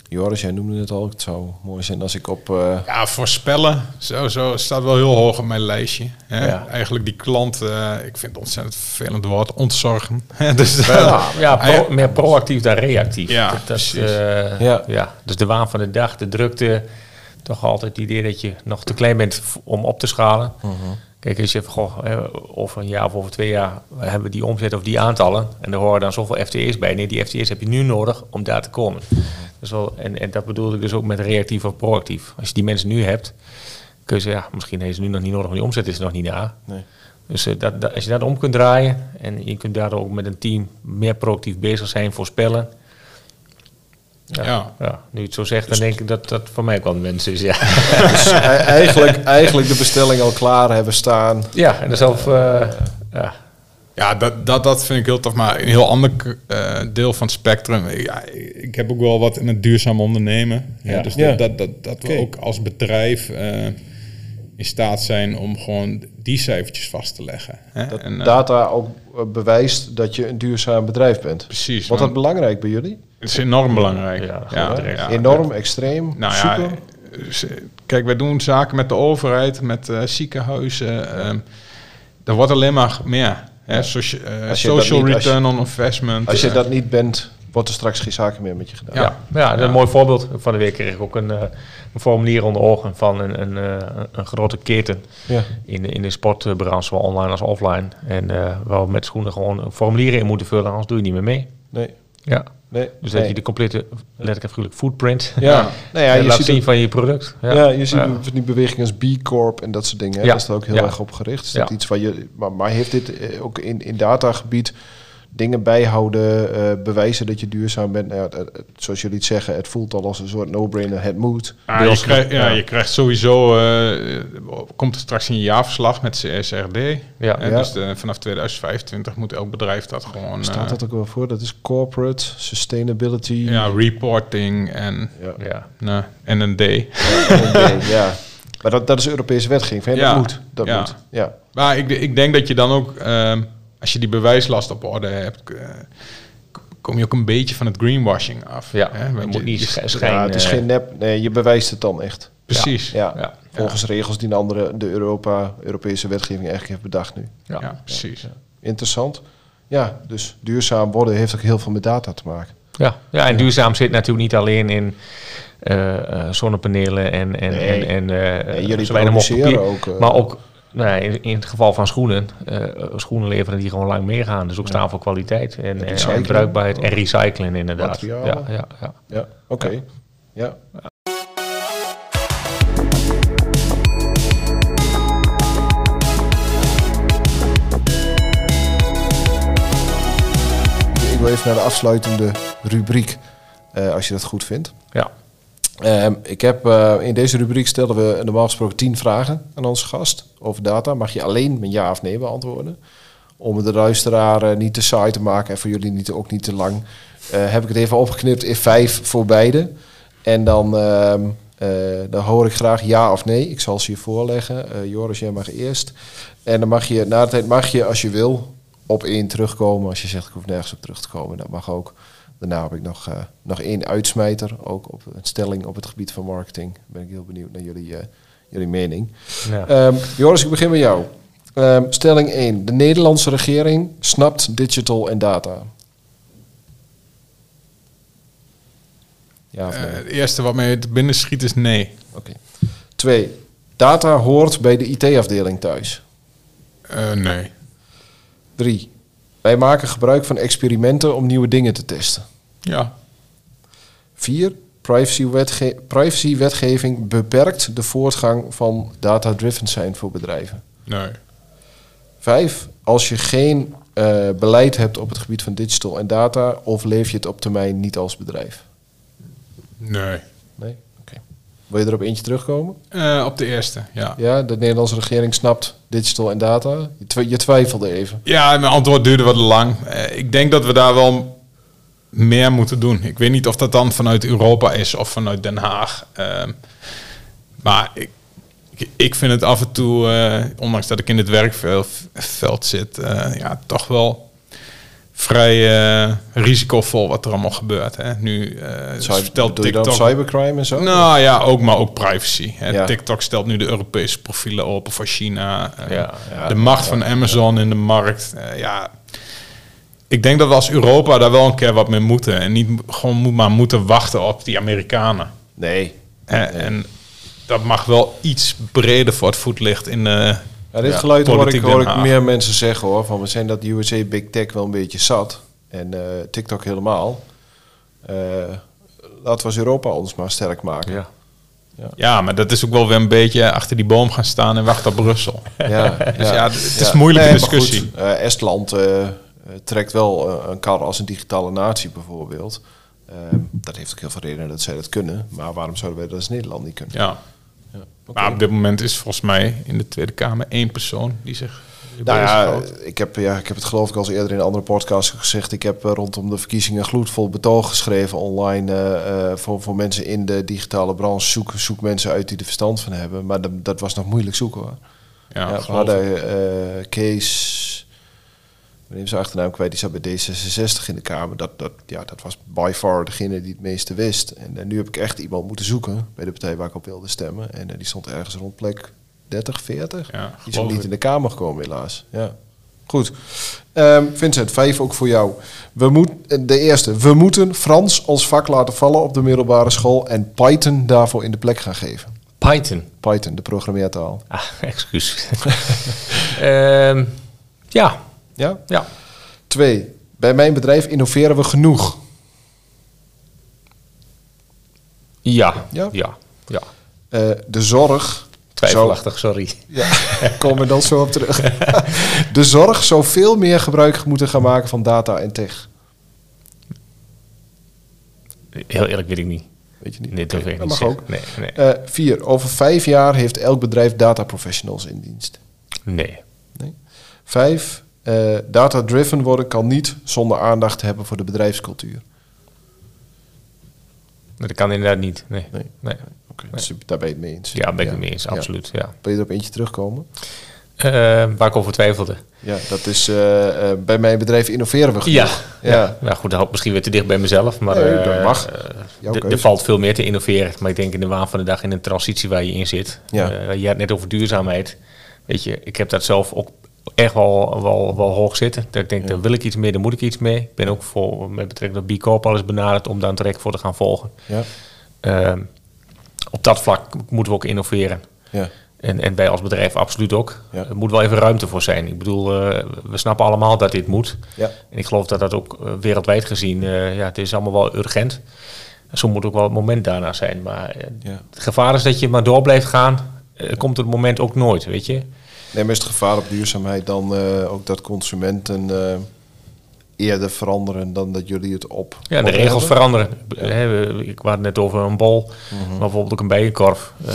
Joris, jij noemde het al. Het zou mooi zijn als ik op... eh, Ja, voorspellen, zo, zo staat wel heel hoog op mijn lijstje. Hè? Ja. Eigenlijk die klant, eh, ik vind het ontzettend vervelend woord, ontzorgen. dus, eh, Ja, ja pro- ja. meer proactief dan reactief. Ja, dat, dat, precies. eh, Ja. ja. Dus de waan van de dag, de drukte. Toch altijd het idee dat je nog te klein bent om op te schalen. Kijk, als je even, goh, over een jaar of over twee jaar hebben we die omzet of die aantallen. En er horen dan zoveel FTE's bij. Nee, die FTE's heb je nu nodig om daar te komen. Dus wel, en, en dat bedoelde ik dus ook met reactief of proactief. Als je die mensen nu hebt, kun je zeggen, ja, misschien heeft ze nu nog niet nodig, want die omzet is er nog niet daar. nee. Dus eh, dat, dat- als je dat om kunt draaien en je kunt daardoor ook met een team meer proactief bezig zijn, voorspellen. Ja, Ja. ja. nu het zo zegt, dan denk ik dat dat voor mij ook wel een wens is. Ja, Dus e- eigenlijk, eigenlijk de bestelling al klaar hebben staan. ja en zelf. eh, ja, Ja, dat, dat, dat vind ik heel tof. Maar een heel ander eh, deel van het spectrum. Ja, ik heb ook wel wat in het duurzaam ondernemen. Ja, Ja. dus Ja. dat, dat, dat, dat we ook als bedrijf eh, in staat zijn om gewoon die cijfertjes vast te leggen. Hè? Dat En, eh, data ook eh, bewijst dat je een duurzaam bedrijf bent. precies. Wordt dat belangrijk bij jullie? het is enorm belangrijk. Ja. Enorm, extreem, Nou super? eh, kijk, wij doen zaken met de overheid, met eh, ziekenhuizen. ehm er wordt alleen maar meer. Hè? Socia- eh, social niet- als je- return on investment. Als je dat niet bent, wordt er straks geen zaken meer met je gedaan. Ja. ja. ja, dat is Ja. een mooi voorbeeld. Van de week kreeg ik ook een, eh, een formulier onder ogen van een, een, eh, een grote keten Ja. in de, in de sportbranche, zowel online als offline. En eh waar we met schoenen gewoon formulieren in moeten vullen, anders doe je niet meer mee. Nee, Ja. nee. Dus dat nee. je de complete, letterlijk figuurlijk, footprint Ja, nou ja, ja, je laat ziet zien het- van je product. Ja, je ziet Ja. die bewegingen als B Corp en dat soort dingen. hè. Ja. Daar is dat ook heel Ja. erg op gericht. Is dat Ja. iets waar je, maar, maar heeft dit ook in, in datagebied dingen bijhouden, eh, bewijzen dat je duurzaam bent? Nou ja, het- het- zoals jullie het zeggen, het voelt al als een soort no-brainer. Het moet. Ah, je, krijgt, ja, ja. je krijgt sowieso, eh, komt er straks in je jaarverslag met CSRD. Ja. Dus de- vanaf 2025 moet elk bedrijf dat gewoon... Staat eh, dat ook wel voor? Dat is corporate sustainability. Ja, reporting en, Ja. Ja. nou, en een D. Ja, ja. Maar dat, dat is Europese wetgeving. hè? Ja, Dat moet. Dat ja. moet. Ja. Maar ik, ik denk dat je dan ook, ehm, als je die bewijslast op orde hebt, eh, kom je ook een beetje van het greenwashing af. Ja, hè? je moet niet je- ja, het is eh, geen nep. Nee, je bewijst het dan echt. Precies. Ja. ja, Volgens regels die een andere, de Europa, Europese wetgeving eigenlijk heeft bedacht nu. ja. Ja, precies. Interessant. Ja, dus duurzaam worden heeft ook heel veel met data te maken. Ja, ja, en duurzaam zit natuurlijk niet alleen in eh, eh, zonnepanelen en, en, Nee. en, en En jullie zo weinig mogelijk produceren papier. ook, eh, maar ook nou, ja, in, in het geval van schoenen, eh, schoenen leveren die gewoon lang meegaan. Dus ook staan voor kwaliteit en, en, recycling. bruikbaarheid en recyclen inderdaad. Materialen. Ja, ja, ja. Ja, oké. Ja. Ik wil even naar de afsluitende rubriek, eh, als je dat goed vindt. ja. Ehm, ik heb, eh, in deze rubriek stellen we normaal gesproken 10 vragen aan onze gast over data. Mag je alleen met ja of nee beantwoorden. Om de luisteraar eh, niet te saai te maken en voor jullie niet, ook niet te lang, eh, heb ik het even opgeknipt in vijf voor beide. En dan, ehm, eh, dan hoor ik graag ja of nee. Ik zal ze je voorleggen. Joris, jij mag eerst. En dan mag je, na de tijd mag je, als je wil, op één terugkomen. Als je zegt, ik hoef nergens op terug te komen, dat mag ook. Daarna heb ik nog, eh, nog één uitsmijter, ook op een stelling op het gebied van marketing. Ben ik heel benieuwd naar jullie, eh, jullie mening. ja. Ehm, Joris, ik begin met jou. Ehm, stelling 1. De Nederlandse regering snapt digital en data. Ja of nee? Eh, het eerste wat mij te binnen schiet is nee. Oké. 2. Data hoort bij de IT-afdeling thuis. Eh, nee. 3. Wij maken gebruik van experimenten om nieuwe dingen te testen. Ja. 4. Privacy-wetge- Privacy-wetgeving beperkt de voortgang van data-driven zijn voor bedrijven. Nee. Vijf, als je geen eh, beleid hebt op het gebied van digital en data, of leef je het op termijn niet als bedrijf? Nee. Nee? Oké. Wil je er op eentje terugkomen? Eh, op de eerste, ja. Ja, de Nederlandse regering snapt digital en data. Je twijfelde even. Ja, mijn antwoord duurde wat lang. Eh, ik denk dat we daar wel meer moeten doen. Ik weet niet of dat dan vanuit Europa is of vanuit Den Haag. Ehm, maar ik, ik, vind het af en toe, eh, ondanks dat ik in het werkveld zit, eh, ja, toch wel vrij eh, risicovol wat er allemaal gebeurt. Hè. Nu Cyber, stelt TikTok... cybercrime en zo? Nou ja, ook, maar ook privacy. Hè. Ja. TikTok stelt nu de Europese profielen open voor China. Ja, ja, de macht van Amazon in de markt. Ja, ik denk dat we als Europa daar wel een keer wat mee moeten. En niet gewoon moet maar moeten wachten op die Amerikanen. Nee. En dat mag wel iets breder voor het voetlicht in de Ja, dit Ja, geluid hoor ik, hoor ik meer mensen zeggen hoor. Van we zijn dat USA Big Tech wel een beetje zat. En eh, TikTok helemaal. Eh, laten we als Europa ons maar sterk maken. ja. Ja, maar dat is ook wel weer een beetje achter die boom gaan staan en wachten op Brussel. Ja, Dus ja, het is een moeilijke discussie. goed, eh, Estland eh, eh, trekt wel eh, een kar als een digitale natie bijvoorbeeld. Eh, dat heeft ook heel veel redenen dat zij dat kunnen. Maar waarom zouden wij dat als Nederland niet kunnen? Ja. Ja. Maar op dit moment is volgens mij in de Tweede Kamer één persoon die zich Nou ja, ik heb, ja, ik heb het geloof ik al eens eerder in een andere podcast gezegd. Ik heb eh, rondom de verkiezingen gloedvol betoog geschreven online eh, eh, voor, voor mensen in de digitale branche. Zoek, zoek mensen uit die er verstand van hebben. Maar dat, dat was nog moeilijk zoeken hoor. Ja, Ja, we hadden eh, Kees, ik ben zijn achternaam kwijt, die zat bij D66 in de Kamer. Dat, dat, ja, dat was by far degene die het meeste wist. En, eh, nu heb ik echt iemand moeten zoeken bij de partij waar ik op wilde stemmen. En eh, die stond ergens rond plek 30, 40. Ja, die is ook niet in de Kamer gekomen helaas. Ja. Goed. Ehm, Vincent, vijf ook voor jou. We moet, eh, de eerste. We moeten Frans als vak laten vallen op de middelbare school en Python daarvoor in de plek gaan geven. Python. Python, de programmeertaal. Ah, excuus. Ehm, ja, Ja? ja. Twee. Bij mijn bedrijf innoveren we genoeg. Ja, Ja? ja, ja. Eh, de zorg. Twijfelachtig, sorry. Ja, komen we dan zo op terug. de zorg zou veel meer gebruik moeten gaan maken van data en tech. Heel eerlijk weet ik niet. Weet je niet? Nee, dat niet mag zeggen. ook. Nee, nee. Eh, vier. Over vijf jaar heeft elk bedrijf data professionals in dienst. nee. Nee. Vijf. Eh, data-driven worden kan niet zonder aandacht te hebben voor de bedrijfscultuur. Dat kan inderdaad niet. Nee. Nee. nee. Oké, dus daar ben je het mee eens. Ja, ben ik het mee eens, absoluut. Ja. Wil je er op eentje terugkomen? Uh, waar ik over twijfelde. Ja, dat is uh, uh, bij mijn bedrijf innoveren we genoeg. Ja, ja. ja. Nou goed, dat misschien weer te dicht bij mezelf. Maar nee, dat mag. er valt veel meer te innoveren. Maar ik denk in de waan van de dag in een transitie waar je in zit. Ja. je had net over duurzaamheid. Weet je, ik heb dat zelf ook echt wel, wel, wel hoog zitten. Dat ik denk, ja. daar wil ik iets mee, daar moet ik iets mee. Ik ben ook voor, met betrekking tot B Corp al eens benaderd om daar een traject voor te gaan volgen. Ja. Uh, op dat vlak moeten we ook innoveren. Ja. En, en wij als bedrijf absoluut ook. Ja. Er moet wel even ruimte voor zijn. Ik bedoel, uh, we snappen allemaal dat dit moet. Ja. En ik geloof dat dat ook uh, wereldwijd gezien, uh, ja, het is allemaal wel urgent. Zo moet ook wel het moment daarna zijn. Maar ja. het gevaar is dat je maar door blijft gaan. komt het moment ook nooit, weet je. Nee, maar is het gevaar op duurzaamheid dan ook dat consumenten eerder veranderen dan dat jullie het op. Ja, de regels veranderen. Ik had het net over een bol, mm maar bijvoorbeeld ook een bijenkorf. Uh,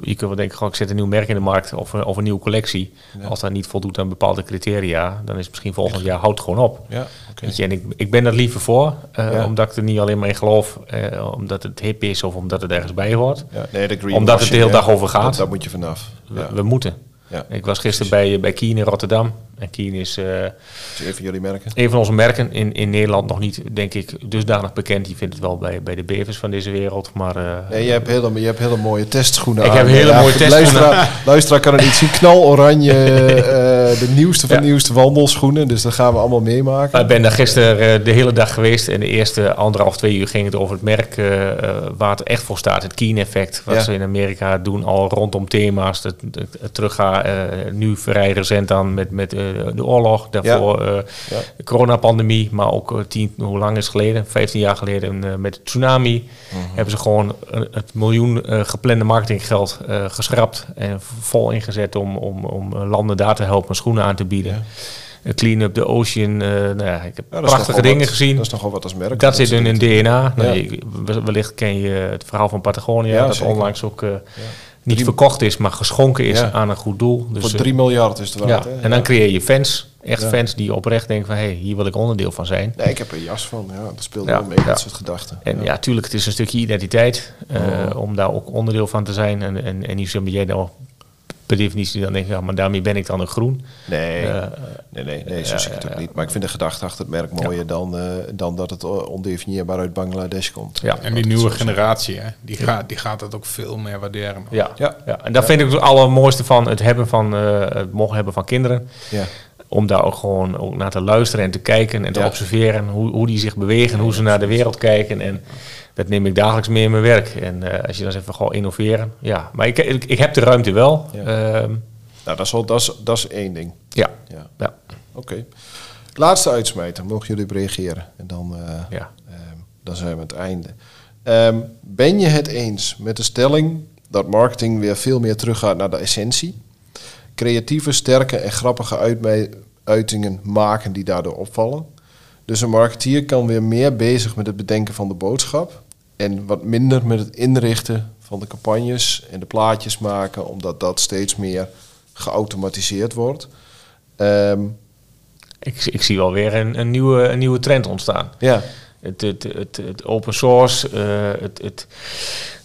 je kunt wel denken, gewoon, ik zet een nieuw merk in de markt of, of een nieuwe collectie. Als dat niet voldoet aan bepaalde criteria, dan is het misschien volgend jaar houdt gewoon op. Ja, okay. je, en ik, ik ben er liever voor, uh, ja. omdat ik er niet alleen maar in geloof, uh, omdat het hip is of omdat het ergens bij hoort. Ja, nee, de omdat het de hele dag over gaat. Daar moet je vanaf. We, we moeten. Ja, ik was gisteren bij, bij Kien in Rotterdam. En Kien is... Uh, een van jullie merken? Een van onze merken. In, in Nederland nog niet, denk ik, dusdanig bekend. Je vindt het wel bij, bij de bevers van deze wereld. Maar, uh, nee, je hebt, hele, je hebt hele mooie testschoenen Ik heb hele mooie testschoenen. Luisteraar, luisteraar kan er niet zien. Knaloranje, uh, de nieuwste van de nieuwste wandelschoenen. Dus dat gaan we allemaal meemaken. Ik ben daar gisteren de hele dag geweest. En de eerste anderhalf, twee uur ging het over het merk waar het echt voor staat. Het Keen-effect. Wat ja. ze in Amerika doen al rondom thema's. Het, het, het teruggaan. nu vrij recent dan met... met de oorlog, daarvoor ja. Uh, ja. de coronapandemie, maar ook uh, tien, hoe lang is het geleden? 15 jaar geleden met de tsunami. -huh. Hebben ze gewoon het miljoen geplande marketinggeld geschrapt en vol ingezet om, om, om landen daar te helpen schoenen aan te bieden. Ja. Clean Up the Ocean. Uh, nou ja, ik heb ja, prachtige dingen wat, gezien. Dat is nogal wat als merk. Dat zit in hun DNA. Nou, je, wellicht ken je het verhaal van Patagonia. dat zeker. onlangs ook uh, niet verkocht is, maar geschonken is ja. aan een goed doel. Dus, Voor 3 miljard is het waard. Ja. En dan creëer je fans. Echt fans die oprecht denken van... hé, hey, hier wil ik onderdeel van zijn. Nee, ik heb er jas van. Ja, dat speelt wel mee, dat soort gedachten. En ja, tuurlijk, het is een stukje identiteit. Uh, oh. Om daar ook onderdeel van te zijn. En, en, en niet zo jij nou per definitie dan denk ik... ja, maar daarmee ben ik dan een groen. Nee, uh, nee, nee, nee, zo zie ik het ook niet. Maar ik vind de gedachte achter het merk mooier dan, uh, dan dat het ondefinieerbaar uit Bangladesh komt. Ja, en die nieuwe generatie, hè, die, gaat, die gaat het ook veel meer waarderen. Ja, ja. ja. en daar vind ik het allermooiste van het hebben van... het mogen hebben van kinderen. Ja om daar ook gewoon ook naar te luisteren en te kijken en te ja. observeren hoe, hoe die zich bewegen, hoe ze naar de wereld kijken. En dat neem ik dagelijks mee in mijn werk. En uh, als je dan even gewoon innoveren, ja. Maar ik, ik, ik heb de ruimte wel. Ja. Um, nou, dat is, dat, is, dat is één ding. Ja. ja. ja. Oké. Okay. Laatste uitsmijter, mogen jullie op reageren. En dan, uh, ja. um, dan zijn we aan het einde. Um, ben je het eens met de stelling dat marketing weer veel meer teruggaat naar de essentie? creatieve, sterke en grappige uitingen maken die daardoor opvallen. Dus een marketeer kan weer meer bezig met het bedenken van de boodschap en wat minder met het inrichten van de campagnes en de plaatjes maken, omdat dat steeds meer geautomatiseerd wordt. Um, ik, ik, zie wel weer een, een, nieuwe, een nieuwe trend ontstaan. Ja. Het, het, het, het open source, uh, het, het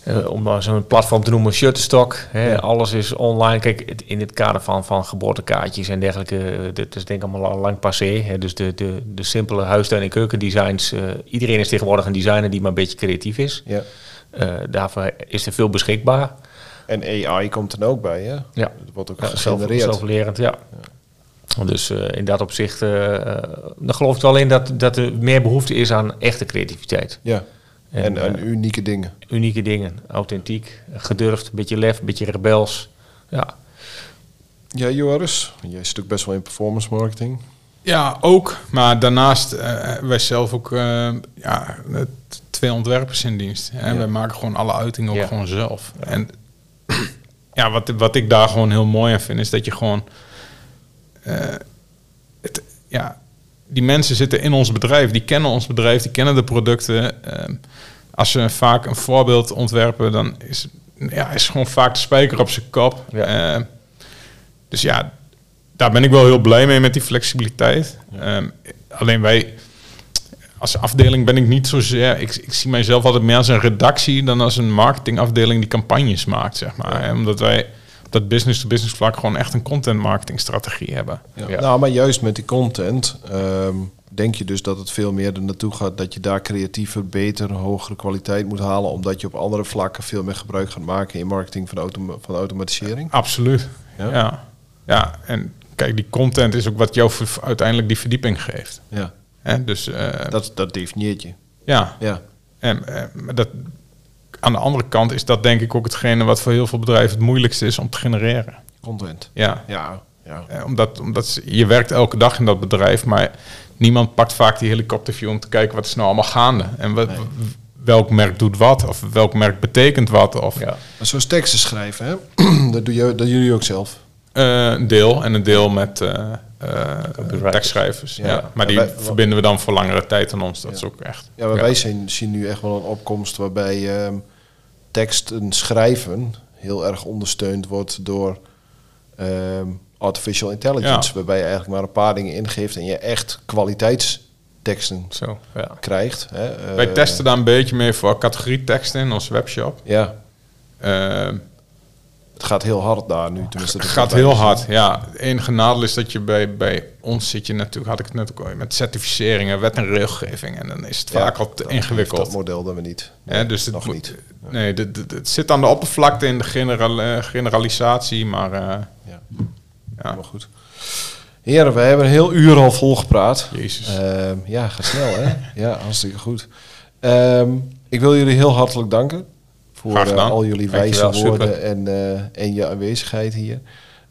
uh, om maar zo'n platform te noemen, Shutterstock. Hè, ja. Alles is online. Kijk, het, in het kader van, van geboortekaartjes en dergelijke, dat is denk ik allemaal lang passé. Hè, dus de, de, de simpele huistuin- en keukendesigns. Uh, iedereen is tegenwoordig een designer die maar een beetje creatief is. Ja. Daarvoor is er veel beschikbaar. En AI komt er ook bij, hè? Ja. Dat wordt ook ja, gegenereerd. Zelflerend, ja. ja. Dus uh, in dat opzicht, dan geloof ik wel in dat, dat er meer behoefte is aan echte creativiteit. Ja. En, en, en, unieke dingen. Unieke dingen, authentiek, gedurfd, een beetje lef, een beetje rebels. Ja. Ja, Joris, jij zit ook best wel in performance marketing. Ja, ook. Maar daarnaast, uh, wij zelf ook uh, ja, twee ontwerpers in dienst. Hè. Ja. Wij maken gewoon alle uitingen ook ja. gewoon zelf. Ja. En ja, wat, wat ik daar gewoon heel mooi aan vind, is dat je gewoon... Uh, het, ja, die mensen zitten in ons bedrijf, die kennen ons bedrijf, die kennen de producten. Uh, als ze vaak een voorbeeld ontwerpen, dan is, ja, is gewoon vaak de spijker op zijn kop. Ja. Uh, dus ja, daar ben ik wel heel blij mee met die flexibiliteit. Ja. Um, alleen wij, als afdeling ben ik niet zozeer... Ik, ik zie mijzelf altijd meer als een redactie... dan als een marketingafdeling die campagnes maakt, zeg maar. Omdat wij dat business-to-business vlak... gewoon echt een content marketing strategie hebben. Ja. Ja. Nou, maar juist met die content ehm, denk je dus dat het veel meer er naartoe gaat dat je daar creatiever, beter, hogere kwaliteit moet halen, omdat je op andere vlakken veel meer gebruik gaat maken in marketing van, automa- van automatisering. Absoluut. Ja? Ja. ja. en kijk, die content is ook wat jou uiteindelijk die verdieping geeft. Ja, Hè? Dus eh, dat, dat definieert je. ja, Ja, en eh, maar dat, aan de andere kant is dat denk ik ook hetgene wat voor heel veel bedrijven het moeilijkste is om te genereren. content. Ja, Ja, ja. Eh, omdat, omdat je werkt elke dag in dat bedrijf, maar niemand pakt vaak die helikopterview om te kijken wat is nou allemaal gaande. En wat, Nee. welk merk doet wat, of welk merk betekent wat. Of Ja. Maar zoals teksten schrijven, hè? dat, doe je, dat doen jullie ook zelf. eh, een deel en een deel met eh eh, Copywriters. tekstschrijvers. Ja. Ja. Maar die Wij- verbinden we dan voor langere tijd aan ons. Dat Ja. is ook echt. Ja, maar wij zien, zien nu echt wel een opkomst waarbij ehm teksten schrijven heel erg ondersteund wordt door ehm, artificial intelligence. Ja. Waarbij je eigenlijk maar een paar dingen ingeeft en je echt kwaliteitsteksten Zo, ja. krijgt. Hè. Eh, wij testen daar een beetje mee voor categorieteksten in onze webshop. Ja, Eh, het gaat heel hard daar nu. Tenminste, Het gaat heel hard, ja. Het enige nadeel is dat je bij, bij ons zit je natuurlijk, had ik het net ook al, met certificeringen, wet en regelgeving. En dan is het Ja, vaak al te ingewikkeld. Dat model dan we niet. Hè, dus het nog moet- niet. Nee, het zit aan de oppervlakte in de general, eh, generalisatie, maar eh, Ja, ja, maar goed. Heren, we hebben een heel uur al volgepraat. jezus. Ehm, ja, gaat snel hè? ja, hartstikke goed. Ehm, ik wil jullie heel hartelijk danken voor eh, al jullie wijze woorden en, eh, en je aanwezigheid hier.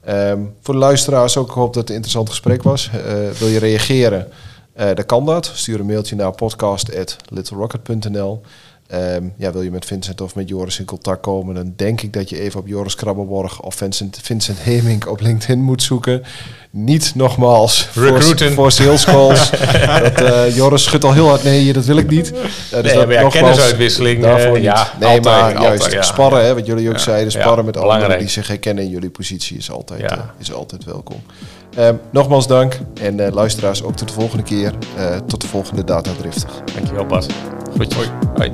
Ehm, voor de luisteraars ook, ik hoop dat het een interessant gesprek was. Eh, wil je reageren? Eh dan kan dat. Stuur een mailtje naar podcast.littlerocket.nl. Ehm, ja, wil je met Vincent of met Joris in contact komen, dan denk ik dat je even op Joris Krabbelborg of Vincent, Vincent Hemink op LinkedIn moet zoeken. Niet nogmaals voor, Recruiten. voor sales calls. dat, eh, Joris schudt al heel hard nee, dat wil ik niet. Eh, dus Nee, dat maar ja, nogmaals, kennis-uitwisseling, Daarvoor eh, niet. ja, nee, altijd, maar altijd, juist ja. sparren, hè, wat jullie ook Ja. zeiden, sparren Ja, met anderen die zich herkennen in jullie positie is altijd, Ja. eh, is altijd welkom. Ehm, nogmaals dank en eh, luisteraars ook tot de volgende keer. Eh, tot de volgende Data Driftig. Dankjewel Bas. Goed. Hoi. Hoi.